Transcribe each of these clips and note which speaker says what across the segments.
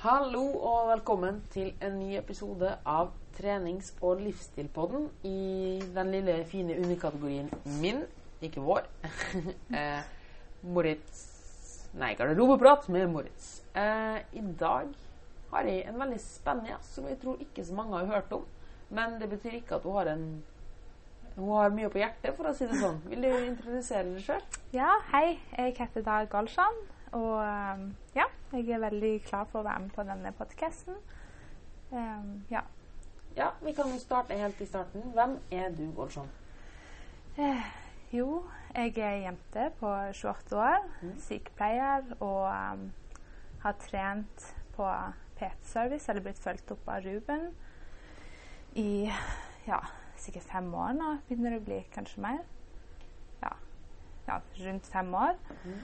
Speaker 1: Hallo og velkommen til en ny episode av trenings- og livsstilpodden i den lille, fine underkategorien min, ikke vår. eh, Moritz Nei, garderobeprat med Moritz. Eh, I dag har jeg en veldig spennende gjest som jeg tror ikke så mange har hørt om. Men det betyr ikke at hun har en hun har mye på hjertet, for å si det sånn. Vil du introdusere deg sjøl?
Speaker 2: Ja, hei. Jeg heter Dag Golshan. Og um, ja, jeg er veldig klar for å være med på denne podkasten. Um, ja.
Speaker 1: Ja, vi kan jo starte helt i starten. Hvem er du, Golshan?
Speaker 2: Eh, jo, jeg er jente på 28 år,
Speaker 1: Mm.
Speaker 2: sykepleier og um, har trent på PT-service, eller blitt fulgt opp av Ruben, i ja, sikkert fem år nå. Begynner det å bli kanskje mer. Ja, ja rundt fem år.
Speaker 1: Mm.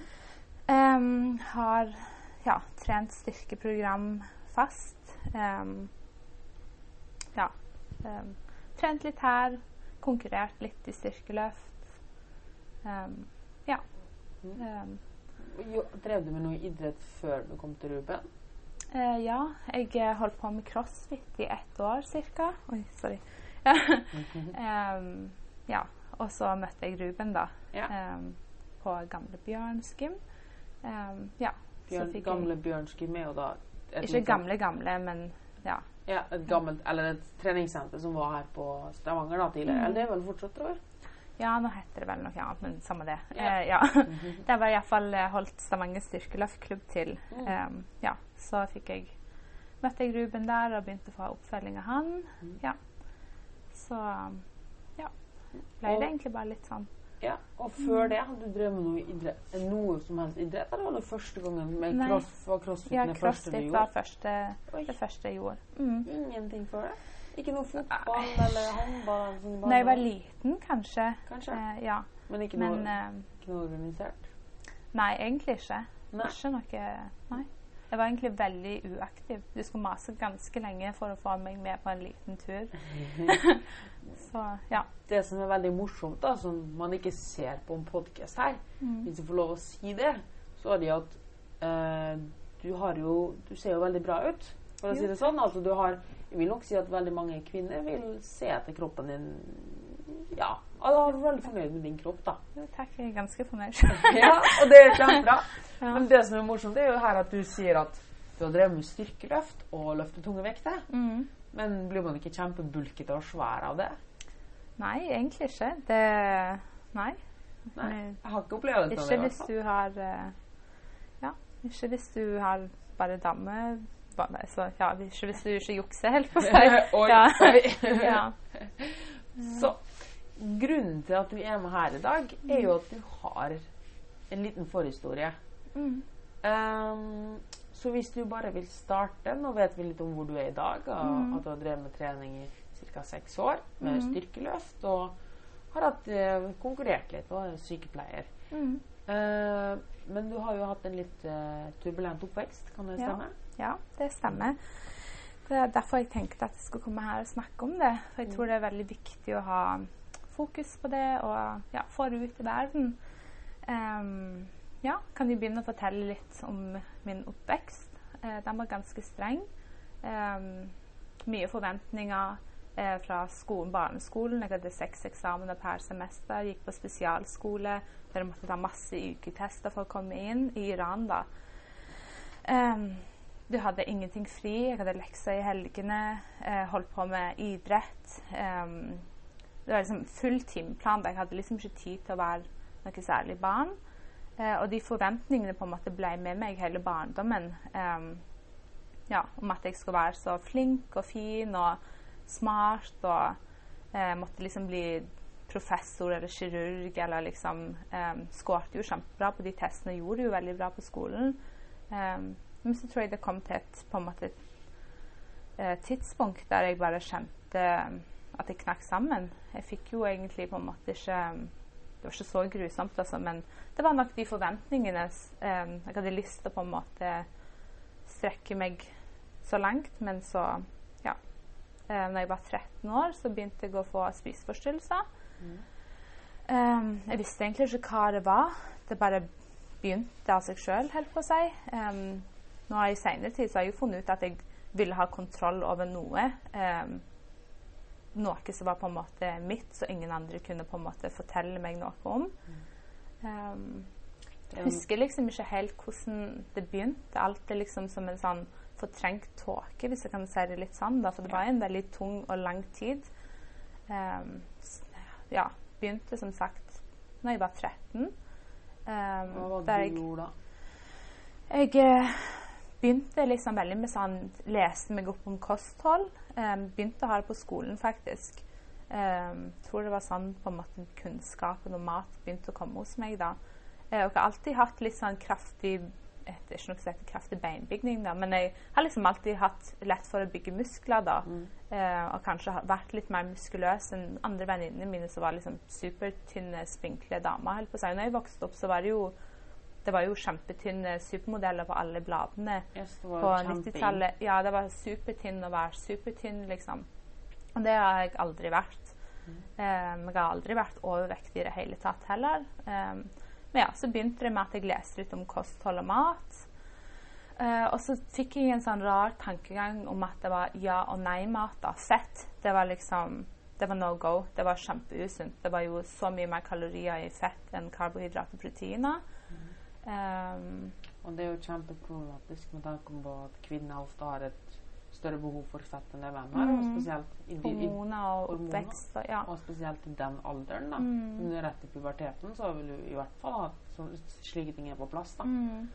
Speaker 2: Um, har ja, trent styrkeprogram fast. Um, ja. Um, trent litt her. Konkurrert litt i styrkeløft. Um, ja.
Speaker 1: Mm. Jo, drev du med noe idrett før du kom til Ruben?
Speaker 2: Uh, ja, jeg eh, holdt på med crossfit i ett år ca. Oi, sorry. um, ja. Og så møtte jeg Ruben, da.
Speaker 1: Ja.
Speaker 2: På Gamle Bjørns gym. Ja.
Speaker 1: Bjørn,
Speaker 2: jeg-
Speaker 1: gamle Bjørnsky er jo da
Speaker 2: Ikke
Speaker 1: sånn-
Speaker 2: gamle, gamle, men ja.
Speaker 1: Ja, et gammelt, eller et treningssenter som var her på Stavanger da tidligere.
Speaker 2: Mm.
Speaker 1: Eller det er vel fortsatt, tror jeg.
Speaker 2: Ja, nå heter det vel noe annet, men samme det.
Speaker 1: Yeah.
Speaker 2: Eh, ja.
Speaker 1: Mhm.
Speaker 2: Det var iallfall holdt Stavanger styrkeløftklubb til.
Speaker 1: Mm.
Speaker 2: Um, ja, så fikk jeg møtte jeg Ruben der og begynte å få oppfølging av han.
Speaker 1: Mm.
Speaker 2: Ja. Så ja. Ble
Speaker 1: Og-
Speaker 2: det egentlig bare litt sånn
Speaker 1: Ja, Og før det, hadde du drevet med noe, idrett, noe som helst idrett? Eller var det første gangen med
Speaker 2: Nei.
Speaker 1: cross, var crossfit
Speaker 2: Ja,
Speaker 1: det første du
Speaker 2: crossfit var det første jeg gjorde. Mm.
Speaker 1: Ingenting før det? Ikke noe fotball eller håndball? Sånn
Speaker 2: Når jeg var liten, kanskje.
Speaker 1: Kanskje.
Speaker 2: Eh, ja.
Speaker 1: Men ikke
Speaker 2: Men
Speaker 1: noe,
Speaker 2: eh,
Speaker 1: ikke noe organisert?
Speaker 2: nei, egentlig ikke.
Speaker 1: Nei.
Speaker 2: Ikke noe Nei. Jeg var egentlig veldig uaktiv. Du skulle mase ganske lenge for å få meg med på en liten tur. Så ja.
Speaker 1: Det som er veldig morsomt, da, som man ikke ser på en podkast her,
Speaker 2: Mm.
Speaker 1: hvis du får lov å si det, så er det at eh, du har jo Du ser jo veldig bra ut, for å si det sånn. Altså, du har Jeg vil nok si at veldig mange kvinner vil se etter kroppen din Ja. Alle er veldig fornøyd med din kropp, da.
Speaker 2: Jo, Takk, jeg er ganske fornøyd.
Speaker 1: Ja, og det er kjempebra.
Speaker 2: Ja.
Speaker 1: Men det som er morsomt, det er jo her at du sier at du har drevet med styrkeløft og løftet tunge vekter.
Speaker 2: Mm.
Speaker 1: Men blir man ikke kjempebulkete og svær av det?
Speaker 2: Nei, egentlig ikke. Det Nei.
Speaker 1: Nei. Jeg har ikke opplevd det.
Speaker 2: Ikke hvis du har eh, Ja, ikke hvis du har bare damme ba- Så, ja, ikke hvis du ikke jukser helt på seg. Ja. ja.
Speaker 1: Så grunnen til at du er med her i dag, er jo at du har en liten forhistorie.
Speaker 2: Mm.
Speaker 1: Um, så hvis du bare vil starte Nå vet vi litt om hvor du er i dag, og
Speaker 2: Mm.
Speaker 1: at du har drevet med trening i ca. seks år med
Speaker 2: Mm.
Speaker 1: styrkeløft, og har hatt, uh, konkurrert litt og er sykepleier. Eh, men du har jo hatt en litt uh, turbulent oppvekst, kan det stemme?
Speaker 2: Ja, det stemmer. Det er derfor jeg tenkte at jeg skulle komme her og snakke om det. For jeg
Speaker 1: Mm.
Speaker 2: tror det er veldig viktig å ha fokus på det og ja, få det ut i verden. Um, ja, kan jeg begynne å fortelle litt om min oppvekst. Uh, den var ganske streng. Um, mye forventninger uh, fra skolen, barneskolen. Jeg hadde seks eksamener per semester. Gikk på spesialskole der jeg måtte ta masse uketester for å komme inn. I Iran, da. Um, du hadde ingenting fri. Jeg hadde lekser i helgene. Uh, holdt på med idrett. Ehm, det var liksom full timeplan. Jeg hadde liksom ikke tid til å være noe særlig barn. Eh, og de forventningene på en måte ble med meg hele barndommen. Eh, ja, om at jeg skulle være så flink og fin og smart og eh, måtte liksom bli professor eller kirurg eller liksom um, Skårte jo kjempebra på de testene gjorde jo veldig bra på skolen. Ehm, men så tror jeg det kom til et på en måte et et tidspunkt der jeg bare kjente at jeg knakk sammen. Jeg fikk jo egentlig på en måte ikke Det var ikke så grusomt, altså, men det var nok de forventningene eh, Jeg hadde lyst til å på en måte strekke meg så langt, men så Ja. Eh, når jeg var 13 år, så begynte jeg å få spiseforstyrrelser.
Speaker 1: Mm.
Speaker 2: Eh, jeg visste egentlig ikke hva det var. Det bare begynte av seg sjøl, holdt på å si. Um, nå i senere tid så har jeg jo funnet ut at jeg ville ha kontroll over noe. Um, noe som var på en måte mitt, så ingen andre kunne på en måte fortelle meg noe om. Um, jeg husker liksom ikke helt hvordan det begynte. Alt er liksom som en sånn fortrengt tåke, hvis jeg kan si det litt sånn. Da, for det var en veldig tung og lang tid. Um, ja, begynte som sagt når jeg var 13.
Speaker 1: Um, Hva var det du gjorde da?
Speaker 2: Jeg eh, begynte liksom veldig med sånn Leste meg opp om kosthold. Um, begynte å ha det på skolen, faktisk. Um, tror det var sånn på en måte kunnskapen om mat begynte å komme hos meg da. Uh, og jeg har alltid hatt litt sånn kraftig er ikke noe som heter kraftig beinbygning, da, men jeg har liksom alltid hatt lett for å bygge muskler. da, mm. eh, Og kanskje vært litt mer muskuløs enn andre venninnene mine som var liksom supertynne, spinkle damer. Helt på seg. Når jeg vokste opp, så var det jo det var jo kjempetynne supermodeller på alle bladene
Speaker 1: yes,
Speaker 2: på 90-tallet. Ja, det var supertynn å være supertynn, liksom. Og det har jeg aldri vært. Mm. Um, jeg har aldri vært overvektig i det hele tatt heller. Um, men ja, så begynte det med at jeg leste litt om kosthold og mat. Uh, og så fikk jeg en sånn rar tankegang om at det var ja- og nei-mat. da. Fett, det var liksom det var no go. Det var kjempeusunt. Det var jo så mye mer kalorier i fett enn karbohydrat og proteiner.
Speaker 1: Um, og det er jo kjempeproblematisk med tanke på at kvinner ofte har et større behov for fett enn det menn har. Mm. Og spesielt i,
Speaker 2: hormoner og oppvekst. Ja.
Speaker 1: Og spesielt i den alderen. da. Mm. Rett i puberteten så vil du i hvert fall ha så, slike ting er på plass. da.
Speaker 2: Mm.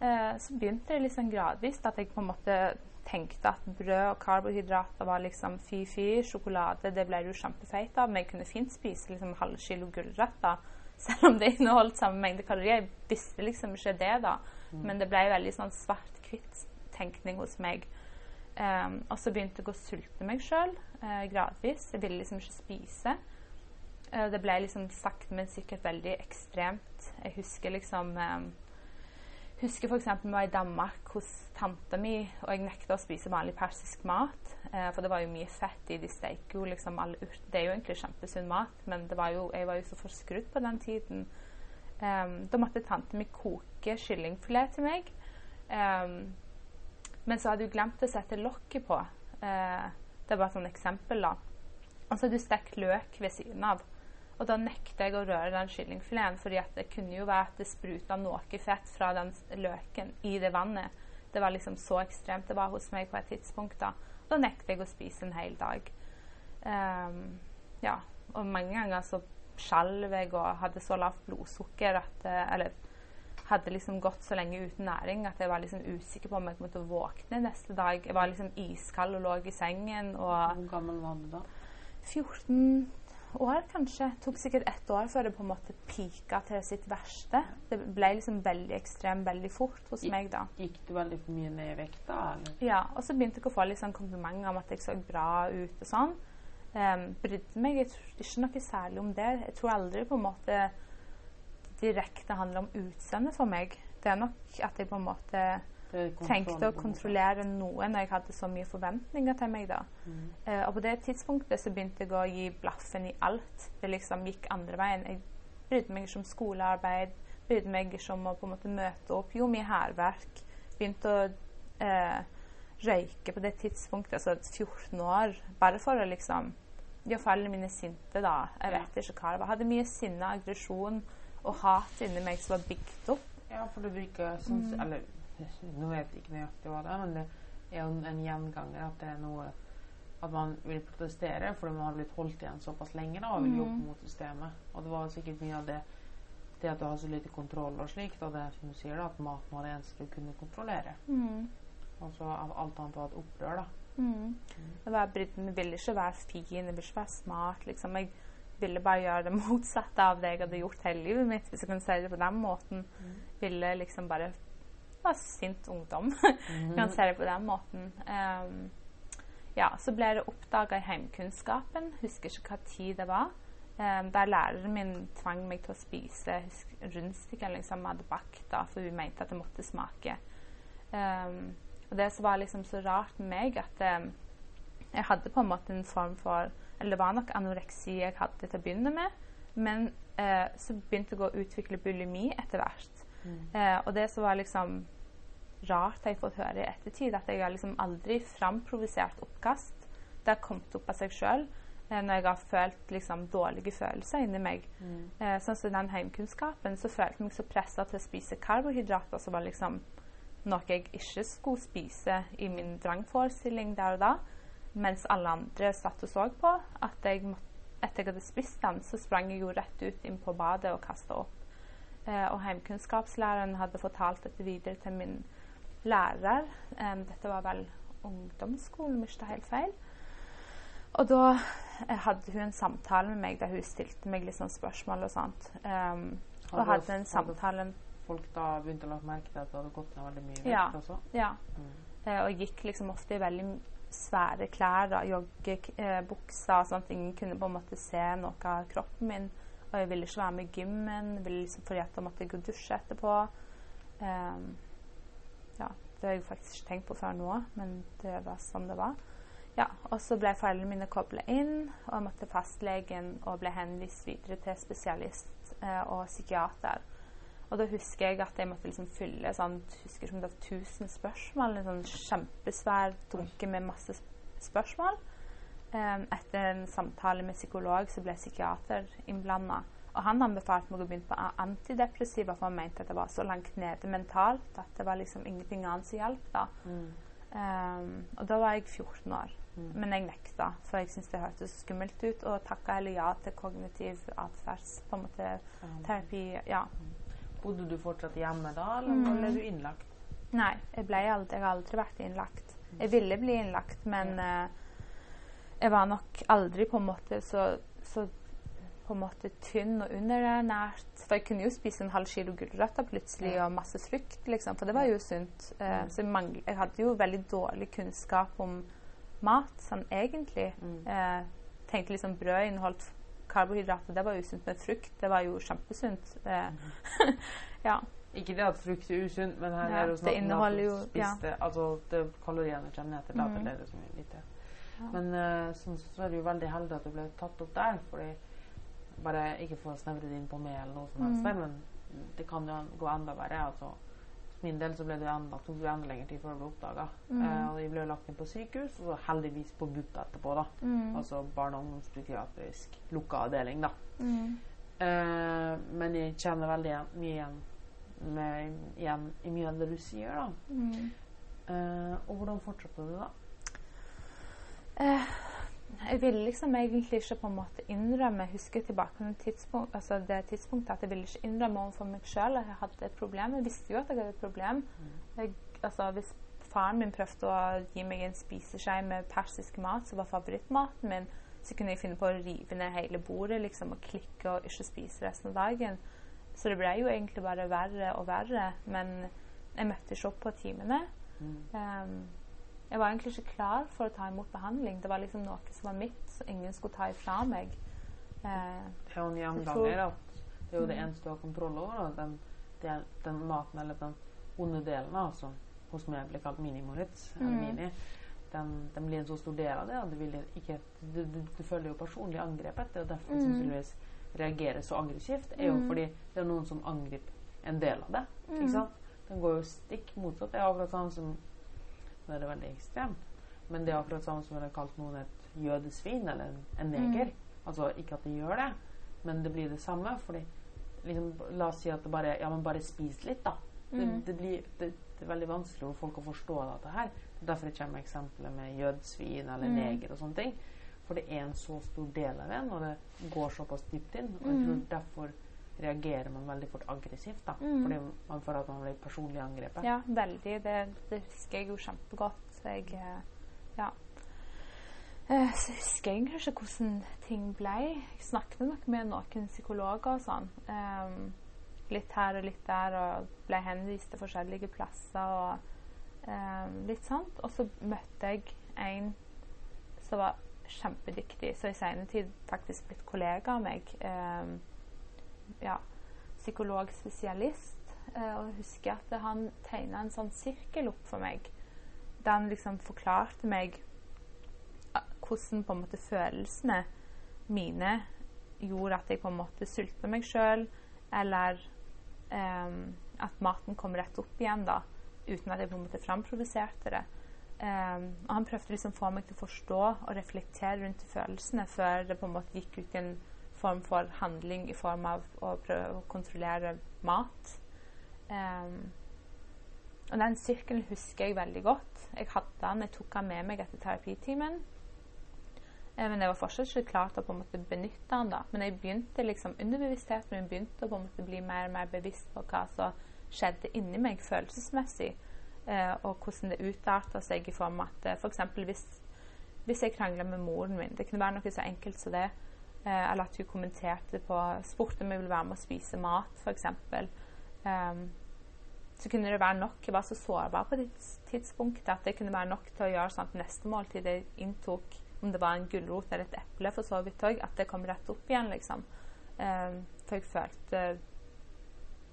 Speaker 2: Eh, så begynte det liksom gradvis at jeg på en måte tenkte at brød og karbohydrater var liksom fy-fy. Sjokolade det ble jo kjempefeit av, men jeg kunne fint spise liksom halv kilo gulrøtter. Selv om det inneholdt samme mengde kalorier. Jeg visste liksom ikke det, da. Mm. Men det ble veldig sånn svart-hvitt-tenkning hos meg. Um, og så begynte jeg å sulte meg sjøl uh, gradvis. Jeg ville liksom ikke spise. Uh, det ble liksom sakte, men sikkert veldig ekstremt. Jeg husker liksom um, husker f.eks. vi var i Danmark hos tanta mi, og jeg nekta å spise vanlig persisk mat. Eh, for det var jo mye fett i de steiker jo liksom alle urt. Det er jo egentlig kjempesunn mat, men var jo, jeg var jo så forskrudd på den tiden. Um, da måtte tante mi koke kyllingfilet til meg. Um, men så hadde du glemt å sette lokket på. Eh, det er bare et eksempel, da. Og så hadde du stekt løk ved siden av. Og da nekta jeg å røre den kyllingfileten, fordi det kunne jo være at det spruta noe fett fra den løken i det vannet. Det var liksom så ekstremt det var hos meg på et tidspunkt. Da Da nekter jeg å spise en hel dag. Um, ja. Og mange ganger så skjalv jeg og hadde så lavt blodsukker at eh, Eller hadde liksom gått så lenge uten næring at jeg var liksom usikker på om jeg kom til å våkne neste dag. Jeg var liksom iskald og lå i sengen.
Speaker 1: Hvor gammel var du da?
Speaker 2: 14 år, kanskje. Det tok sikkert ett år før det på en måte pika til sitt verste. Det ble liksom veldig ekstremt veldig fort hos
Speaker 1: I,
Speaker 2: meg da.
Speaker 1: Gikk du veldig for mye ned i vekt da? Eller?
Speaker 2: Ja, og så begynte jeg å få litt sånn komplimenter om at jeg så bra ut og sånn. Um, brydde meg jeg tror ikke noe særlig om det. Jeg tror aldri på en måte direkte handler om utseendet for meg. Det er nok at jeg på en måte tenkte å kontrollere noe når jeg hadde så mye forventninger til meg. da. Mm. Uh, og på det tidspunktet så begynte jeg å gi blaffen i alt. Det liksom gikk andre veien. Jeg brydde meg ikke om skolearbeid, brydde meg ikke om å på en måte møte opp. Jo, mye hærverk. Begynte å uh, røyke på det tidspunktet, altså 14 år, bare for å liksom gjøre foreldrene mine sinte, da. Jeg vet ikke hva det var. Hadde mye sinne, aggresjon og hat inni meg som var bygd opp.
Speaker 1: Ja, for du bruker sånn mm. Eller nå vet jeg ikke nøyaktig hva det er, men det er jo en gjenganger at det er noe at man vil protestere fordi man har blitt holdt igjen såpass lenge da, og vil jobbe mm. mot systemet. Og det var sikkert mye av det det at du har så lite kontroll og slikt, og det som du sier, da, at maten var det eneste du kunne kontrollere. Mm. Og så alt annet var et opprør, da.
Speaker 2: Mm. mm. Jeg, var, jeg ville ikke være fin, jeg ville ikke være smart. liksom. Jeg ville bare gjøre det motsatte av det jeg hadde gjort hele livet mitt, hvis jeg kunne si det på den måten. Mm. Ville liksom bare være sint ungdom, mm. kan se det på den måten. Um, ja, så ble det oppdaga i heimkunnskapen. Husker ikke hva tid det var. Um, der læreren min tvang meg til å spise rundstykker liksom, hadde bakt, da, for hun mente at det måtte smake. Um, og det som var liksom så rart med meg, at um, jeg hadde på en måte en form for eller det var nok anoreksi jeg hadde til å begynne med. Men uh, så begynte jeg å utvikle bulimi etter hvert. Mm. Eh, og det som var liksom rart har jeg fått høre i ettertid. At jeg har liksom aldri framprovosert oppkast. Det har kommet opp av seg sjøl eh, når jeg har følt liksom, dårlige følelser inni meg.
Speaker 1: Mm.
Speaker 2: Eh, sånn som den heimkunnskapen, så følte jeg meg så pressa til å spise karbohydrater som var liksom noe jeg ikke skulle spise i min vrangforestilling der og da. Mens alle andre satt og så på. At jeg måtte, etter jeg hadde spist den, så sprang jeg jo rett ut inn på badet og kasta opp. Eh, og heimkunnskapslæreren hadde fortalt dette videre til min lærer. Dette var vel ungdomsskolen, hvis ikke helt feil. Og da eh, hadde hun en samtale med meg der hun stilte meg litt sånn spørsmål og sånt. Um, og
Speaker 1: Hadde-
Speaker 2: en samtale
Speaker 1: Folk da begynte å la merke til at det hadde gått ned veldig mye vekt
Speaker 2: Ja.
Speaker 1: også?
Speaker 2: Ja.
Speaker 1: Mm.
Speaker 2: Eh, og gikk liksom ofte i veldig svære klær, da, joggebukser, eh, og sånt. ingen kunne på en måte se noe av kroppen min. Og jeg ville ikke være med i gymmen liksom, fordi at da måtte gå og dusje etterpå. Um, ja, det har jeg faktisk ikke tenkt på før nå, men det var sånn det var. Ja, og så ble foreldrene mine kobla inn, og jeg måtte fastlegen og ble henvist videre til spesialist eh, og psykiater. Og da husker jeg at jeg måtte liksom fylle sånn, husker ikke det var 1000 spørsmål. En sånn kjempesvær dunke med masse sp- spørsmål. Um, etter en samtale med psykolog så ble psykiater innblanda. Og han anbefalte meg å begynne på antidepressiva, for han mente at jeg var så langt nede mentalt at det var liksom ingenting annet som hjalp. da.
Speaker 1: Mm.
Speaker 2: Um, og da var jeg 14 år.
Speaker 1: Mm.
Speaker 2: Men jeg nekta, for jeg syntes det hørtes skummelt ut. Og takka heller ja til kognitiv atferds på en måte
Speaker 1: Ja.
Speaker 2: terapi. Ja.
Speaker 1: Bodde du fortsatt hjemme da, eller
Speaker 2: Mm.
Speaker 1: ble du innlagt?
Speaker 2: Nei, jeg, ble aldri, jeg har aldri vært innlagt. Jeg ville bli innlagt, men eh, jeg var nok aldri på en måte så, så på en måte tynn og underernært. For jeg kunne jo spise en halv kilo gulrøtter plutselig
Speaker 1: Ja.
Speaker 2: og masse frukt, liksom, for det var jo sunt. Uh,
Speaker 1: Mm.
Speaker 2: så jeg, jeg hadde jo veldig dårlig kunnskap om mat, sånn egentlig.
Speaker 1: Mm.
Speaker 2: Uh, tenkte liksom brød inneholdt karbohydrater, det var usunt, men frukt, det var jo kjempesunt. Eh, ja.
Speaker 1: Ikke det at frukt er usunt, men her
Speaker 2: Ja,
Speaker 1: er det jo snakk om
Speaker 2: inneholder
Speaker 1: at du spiste Altså, det kaloriene kommer ned til
Speaker 2: Mm.
Speaker 1: Det det.
Speaker 2: Ja.
Speaker 1: Men uh, sånn, så er du jo veldig heldig at du ble tatt opp der, fordi Bare ikke for å snevre det inn på meg eller noe som helst
Speaker 2: Mm.
Speaker 1: men det kan jo gå enda verre. Altså, for min del så ble det enda, tok det enda lengre tid før det ble oppdaga.
Speaker 2: Mm.
Speaker 1: Uh, og jeg ble lagt inn på sykehus, og så heldigvis på BUP etterpå, da.
Speaker 2: Mm.
Speaker 1: Altså barne- og ungdomspsykiatrisk lukka avdeling, da.
Speaker 2: Mm.
Speaker 1: Eh, men jeg kjenner veldig mye igjen, med, igjen i mye av det du sier, da.
Speaker 2: Mm.
Speaker 1: Eh, og hvordan fortsatte du da?
Speaker 2: Eh, jeg ville liksom egentlig ikke på en måte innrømme Jeg husker tilbake til tidspunkt, altså det tidspunktet at jeg ville ikke innrømme overfor meg sjøl at jeg hadde et problem. Jeg visste jo at jeg hadde et problem. Jeg, altså, hvis faren min prøvde å gi meg en spiseskje med persisk mat, som var favorittmaten min, så kunne jeg finne på å rive ned hele bordet liksom, og klikke og ikke spise resten av dagen. Så det ble jo egentlig bare verre og verre. Men jeg møtte ikke opp på timene.
Speaker 1: Mm.
Speaker 2: Ehm, jeg var egentlig ikke klar for å ta imot behandling. Det var liksom noe som var mitt, som ingen skulle ta ifra meg. Eh,
Speaker 1: Det er jo en gjenganger at det er jo det
Speaker 2: Mm.
Speaker 1: eneste du har kontroll over. Da. Den, den, den maten, eller den onde delen, da, som hos meg blir kalt mini-Moritz, eller
Speaker 2: Mm.
Speaker 1: mini, den, den blir en så stor del av det. Og du, ikke, du, du, du føler jo personlig angrepet. Det er derfor
Speaker 2: Mm.
Speaker 1: sannsynligvis reagerer så aggressivt. er jo
Speaker 2: Mm.
Speaker 1: fordi det er noen som angriper en del av det.
Speaker 2: Mm.
Speaker 1: Ikke sant? Den går jo stikk motsatt. Det er akkurat sånn som Er det veldig ekstremt. Men det er akkurat samme som ville kalt noen et jødesvin eller en, en neger.
Speaker 2: Mm.
Speaker 1: Altså ikke at de gjør det, men det blir det samme. Fordi liksom, La oss si at det bare Ja, men bare spis litt, da. Det,
Speaker 2: Mm.
Speaker 1: det, blir, det, det er veldig vanskelig for folk å forstå dette her. Er derfor kommer eksempelet med jødsvin eller
Speaker 2: Mm.
Speaker 1: neger og sånne ting. For det er en så stor del av en, og det går såpass dypt inn. Og jeg
Speaker 2: Mm.
Speaker 1: tror derfor reagerer man veldig fort aggressivt. da
Speaker 2: Mm.
Speaker 1: Fordi man føler at man blir personlig angrepet.
Speaker 2: Ja, veldig. Det, det husker jeg jo kjempegodt. Jeg Ja. Eh, Så husker jeg egentlig ikke hvordan ting ble. Jeg snakket nok med noen psykologer og sånn. Um, litt her og litt der, og ble henvist til forskjellige plasser og um, litt sånt. Og så møtte jeg en som var kjempedyktig, så i senere tid faktisk blitt kollega av meg. Ehm, ja, psykologspesialist. Eh, og jeg husker at han tegna en sånn sirkel opp for meg. Der han liksom forklarte meg eh, hvordan på en måte følelsene mine gjorde at jeg på en måte sulta meg sjøl, eller ehm, at maten kom rett opp igjen, da. uten at jeg på en måte framprovoserte det. Um, og han prøvde liksom å få meg til å forstå og reflektere rundt følelsene før det på en måte gikk ut i en form for handling i form av å prøve å kontrollere mat. Um, og den sirkelen husker jeg veldig godt. Jeg hadde den, jeg tok den med meg etter terapitimen. Eh, men jeg var fortsatt ikke klar å på en måte benytte den. da. Men jeg begynte liksom underbevisstheten min begynte å på en måte bli mer og mer bevisst på hva som skjedde inni meg følelsesmessig. Eh, og hvordan det utarta seg i form av at f.eks. For Hvis, hvis jeg krangla med moren min Det kunne være noe så enkelt som det. Eh, eller at hun kommenterte på Spurte om jeg ville være med å spise mat, f.eks. Um, så kunne det være nok. Jeg var så sårbar på det tidspunktet at det kunne være nok til å gjøre sånn at neste måltid jeg inntok, om det var en gulrot eller et eple, for så vidt òg, at det kom rett opp igjen, liksom. Um, for jeg følte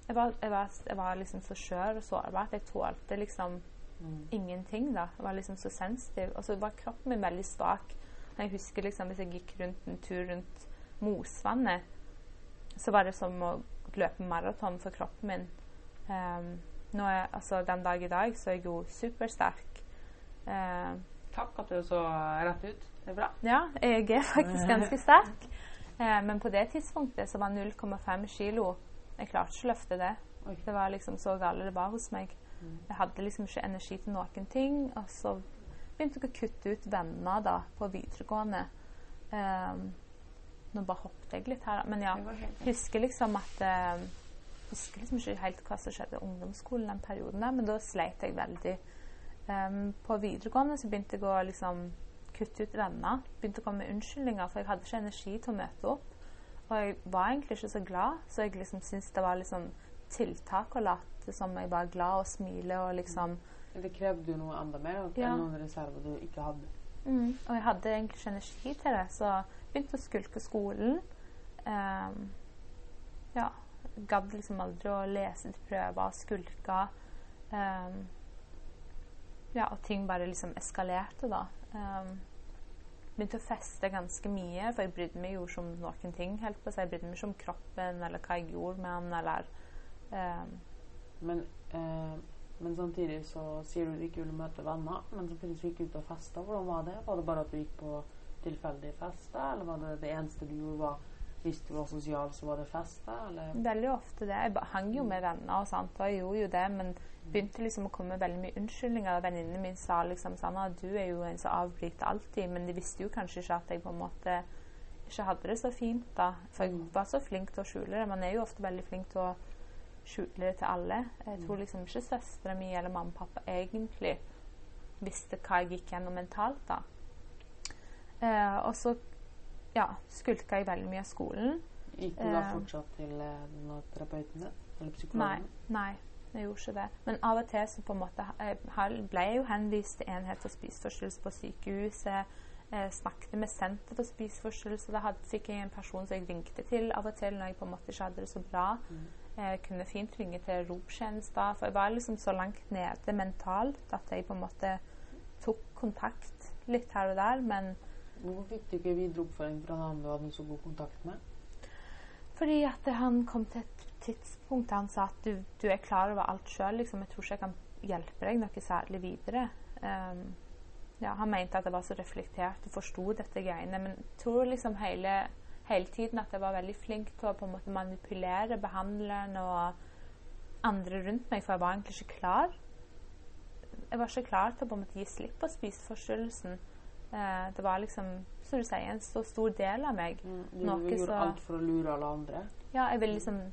Speaker 2: Jeg var, jeg var, jeg var liksom så skjør og sårbar at jeg tålte liksom mm. ingenting, da. Jeg var liksom så sensitiv. Og så var kroppen min veldig svak. Jeg husker liksom hvis jeg gikk rundt en tur rundt Mosvannet, så var det som å løpe maraton for kroppen min. Um, nå er, altså, den dag i dag så er jeg jo supersterk.
Speaker 1: Eh, Takk at du så rett ut. Det er bra.
Speaker 2: Ja, jeg er faktisk ganske sterk. Eh, men på det tidspunktet så var 0,5 kilo Jeg klarte ikke å løfte det. Oi. Det var liksom så galt det var hos meg. Mm. Jeg hadde liksom ikke energi til noen ting. Og så begynte jeg å kutte ut venner da på videregående. Um, nå bare hoppet jeg litt her, men ja. Husker liksom at um, husker liksom ikke helt hva som skjedde i ungdomsskolen den perioden der, men da sleit jeg veldig. Um, på videregående så begynte jeg å liksom kutte ut venner. Begynte å komme med unnskyldninger, for jeg hadde ikke energi til å møte opp. Og jeg var egentlig ikke så glad, så jeg liksom syntes det var liksom tiltak å late som jeg var glad og smile og liksom
Speaker 1: Det krevde jo noe enda mer og ja. noen reserver du ikke hadde.
Speaker 2: Mm, og jeg hadde egentlig ikke energi til det, så begynte å skulke skolen. Um, ja, gadd liksom aldri å lese til prøver, skulka. Um, ja, og ting bare liksom eskalerte, da. Um, begynte å feste ganske mye, for jeg brydde meg jo ikke om noen ting. helt på seg. Jeg brydde meg ikke om kroppen eller hva jeg gjorde med den, eller um,
Speaker 1: men, eh, men, samtidig så sier du du ikke vil møte venner, men samtidig så gikk du ut og festa. Hvordan var det? Var det bare at du gikk på tilfeldige fester, eller var det det eneste du gjorde, var hvis du var sosial, så var det fester? Eller?
Speaker 2: Veldig ofte det. Jeg hang jo med venner, og, sånt, og jeg gjorde jo det, men begynte liksom å komme veldig mye unnskyldninger. Venninnen min sa liksom Sanna, du er jo en som avbryter alltid, men de visste jo kanskje ikke at jeg på en måte ikke hadde det så fint, da. For jeg mm. var så flink til å skjule det. Man er jo ofte veldig flink til å skjule det til alle. Jeg tror liksom ikke søstera mi eller mamma og pappa egentlig visste hva jeg gikk gjennom mentalt, da. Eh, og så ja, skulka jeg veldig mye av skolen.
Speaker 1: Gikk du da eh, fortsatt til eh, terapeuten din? Eller psykologen?
Speaker 2: Nei, nei, jeg gjorde ikke det. Men av og til så på en måte ble jeg jo henvist til enhet for spiseforstyrrelser på sykehuset. Jeg snakket med Senter for spiseforstyrrelser. Da hadde, fikk jeg en person som jeg ringte til av og til når jeg på en måte ikke hadde det så bra. Mm. Jeg kunne fint ringe til ROP-tjenester. For jeg var liksom så langt nede mentalt at jeg på en måte tok kontakt litt her og der. men
Speaker 1: Hvorfor fikk du ikke videre oppføring fra han du hadde så god kontakt med?
Speaker 2: Fordi at han kom til et tidspunkt der han sa at du, du er klar over alt sjøl. Liksom. Jeg tror ikke jeg kan hjelpe deg noe særlig videre. Um, ja, han mente at jeg var så reflektert og forsto dette greiene. Men jeg tror liksom hele, hele, tiden at jeg var veldig flink til å på en måte manipulere behandleren og andre rundt meg, for jeg var egentlig ikke klar. Jeg var ikke klar til å på en måte gi slipp på spiseforstyrrelsen. Eh, det var liksom, som du sier, en så stor del av meg.
Speaker 1: Mm, du gjorde så, alt for å lure alle andre?
Speaker 2: Ja, jeg ville liksom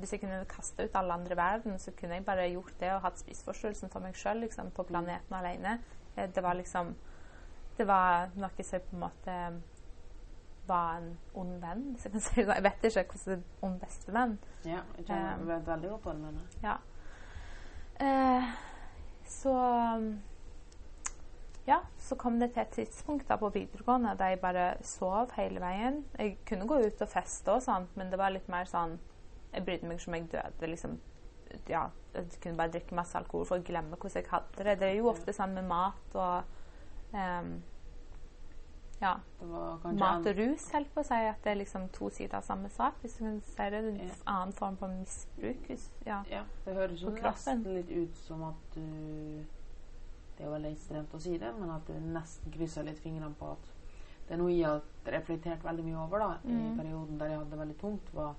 Speaker 2: Hvis jeg kunne kaste ut alle andre i verden, så kunne jeg bare gjort det og hatt spiseforstyrrelsen for meg sjøl liksom, på planeten alene. Eh, det var liksom Det var noe som på en måte var en ond venn, Så jeg si. Jeg vet ikke hvordan en ond bestevenn.
Speaker 1: Ja, jeg vet um, veldig godt om den.
Speaker 2: Ja. Uh, så ja, så kom det til et tidspunkt da på videregående der jeg bare sov hele veien. Jeg kunne gå ut og feste og sånt, men det var litt mer sånn Jeg brydde meg ikke om jeg døde, liksom. Ja, jeg kunne bare drikke masse alkohol for å glemme hvordan jeg hadde det. Det er jo ofte sånn med mat og um, ja,
Speaker 1: Det var
Speaker 2: mat og rus, helt på å si. At det er liksom to sider av samme sak. Hvis du kan si det. En
Speaker 1: Ja.
Speaker 2: annen form for misbruk. Ja.
Speaker 1: Ja, det høres jo nesten litt ut som at du Det er veldig ekstremt å si det, men at du nesten krysser litt fingrene på at Det er noe jeg har reflektert veldig mye over da, i
Speaker 2: Mm.
Speaker 1: perioden der jeg hadde det veldig tungt, var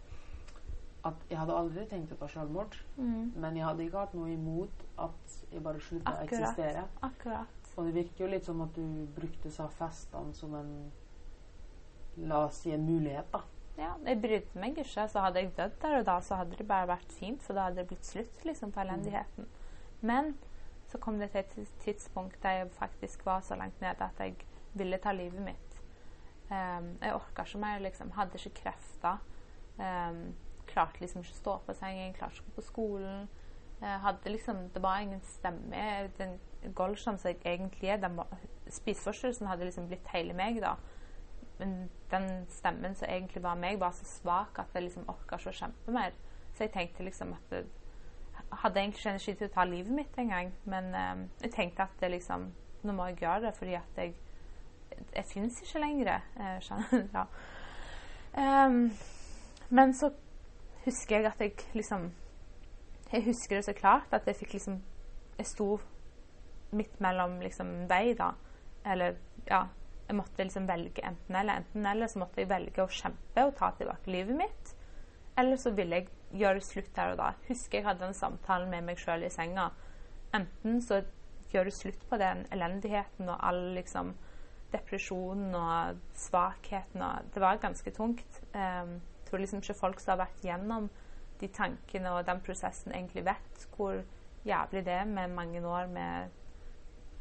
Speaker 1: at jeg hadde aldri tenkt å ta selvmord,
Speaker 2: Mm.
Speaker 1: men jeg hadde ikke hatt noe imot at jeg bare slutta å eksistere.
Speaker 2: Akkurat.
Speaker 1: Og det virker jo litt som at du brukte seg festene som en La oss si en mulighet, da.
Speaker 2: Ja, jeg brydde meg ikke. Så hadde jeg dødd der og da, så hadde det bare vært fint, for da hadde det blitt slutt liksom, på elendigheten. Men så kom det til et tidspunkt der jeg faktisk var så langt nede at jeg ville ta livet mitt. Um, jeg orka ikke mer, liksom. Hadde ikke krefter. Um, klarte liksom ikke å stå på sengen, klarte ikke å gå på skolen. Uh, hadde liksom, det var ingen stemme. Den Golsham som jeg egentlig er, spiseforstyrrelsen hadde liksom blitt hele meg da. Men den stemmen som egentlig var meg, var så svak at jeg liksom orka ikke å kjempe mer. Så jeg tenkte liksom at det, Hadde egentlig ikke energi til å ta livet mitt engang. Men um, jeg tenkte at det liksom Nå må jeg gjøre det, fordi at jeg Jeg fins ikke lenger. eh, skjønner- ja. Um, men så husker jeg at jeg liksom Jeg husker det så klart at jeg fikk liksom Jeg sto midt mellom liksom vei, da. Eller ja Jeg måtte liksom velge enten eller. Enten eller så måtte jeg velge å kjempe og ta tilbake livet mitt. Eller så ville jeg gjøre det slutt der og da. Husker jeg hadde en samtale med meg sjøl i senga. Enten så gjør du slutt på den elendigheten og all liksom depresjonen og svakheten og Det var ganske tungt. Um, jeg tror liksom ikke folk som har vært gjennom de tankene og den prosessen, egentlig vet hvor jævlig det er med mange år med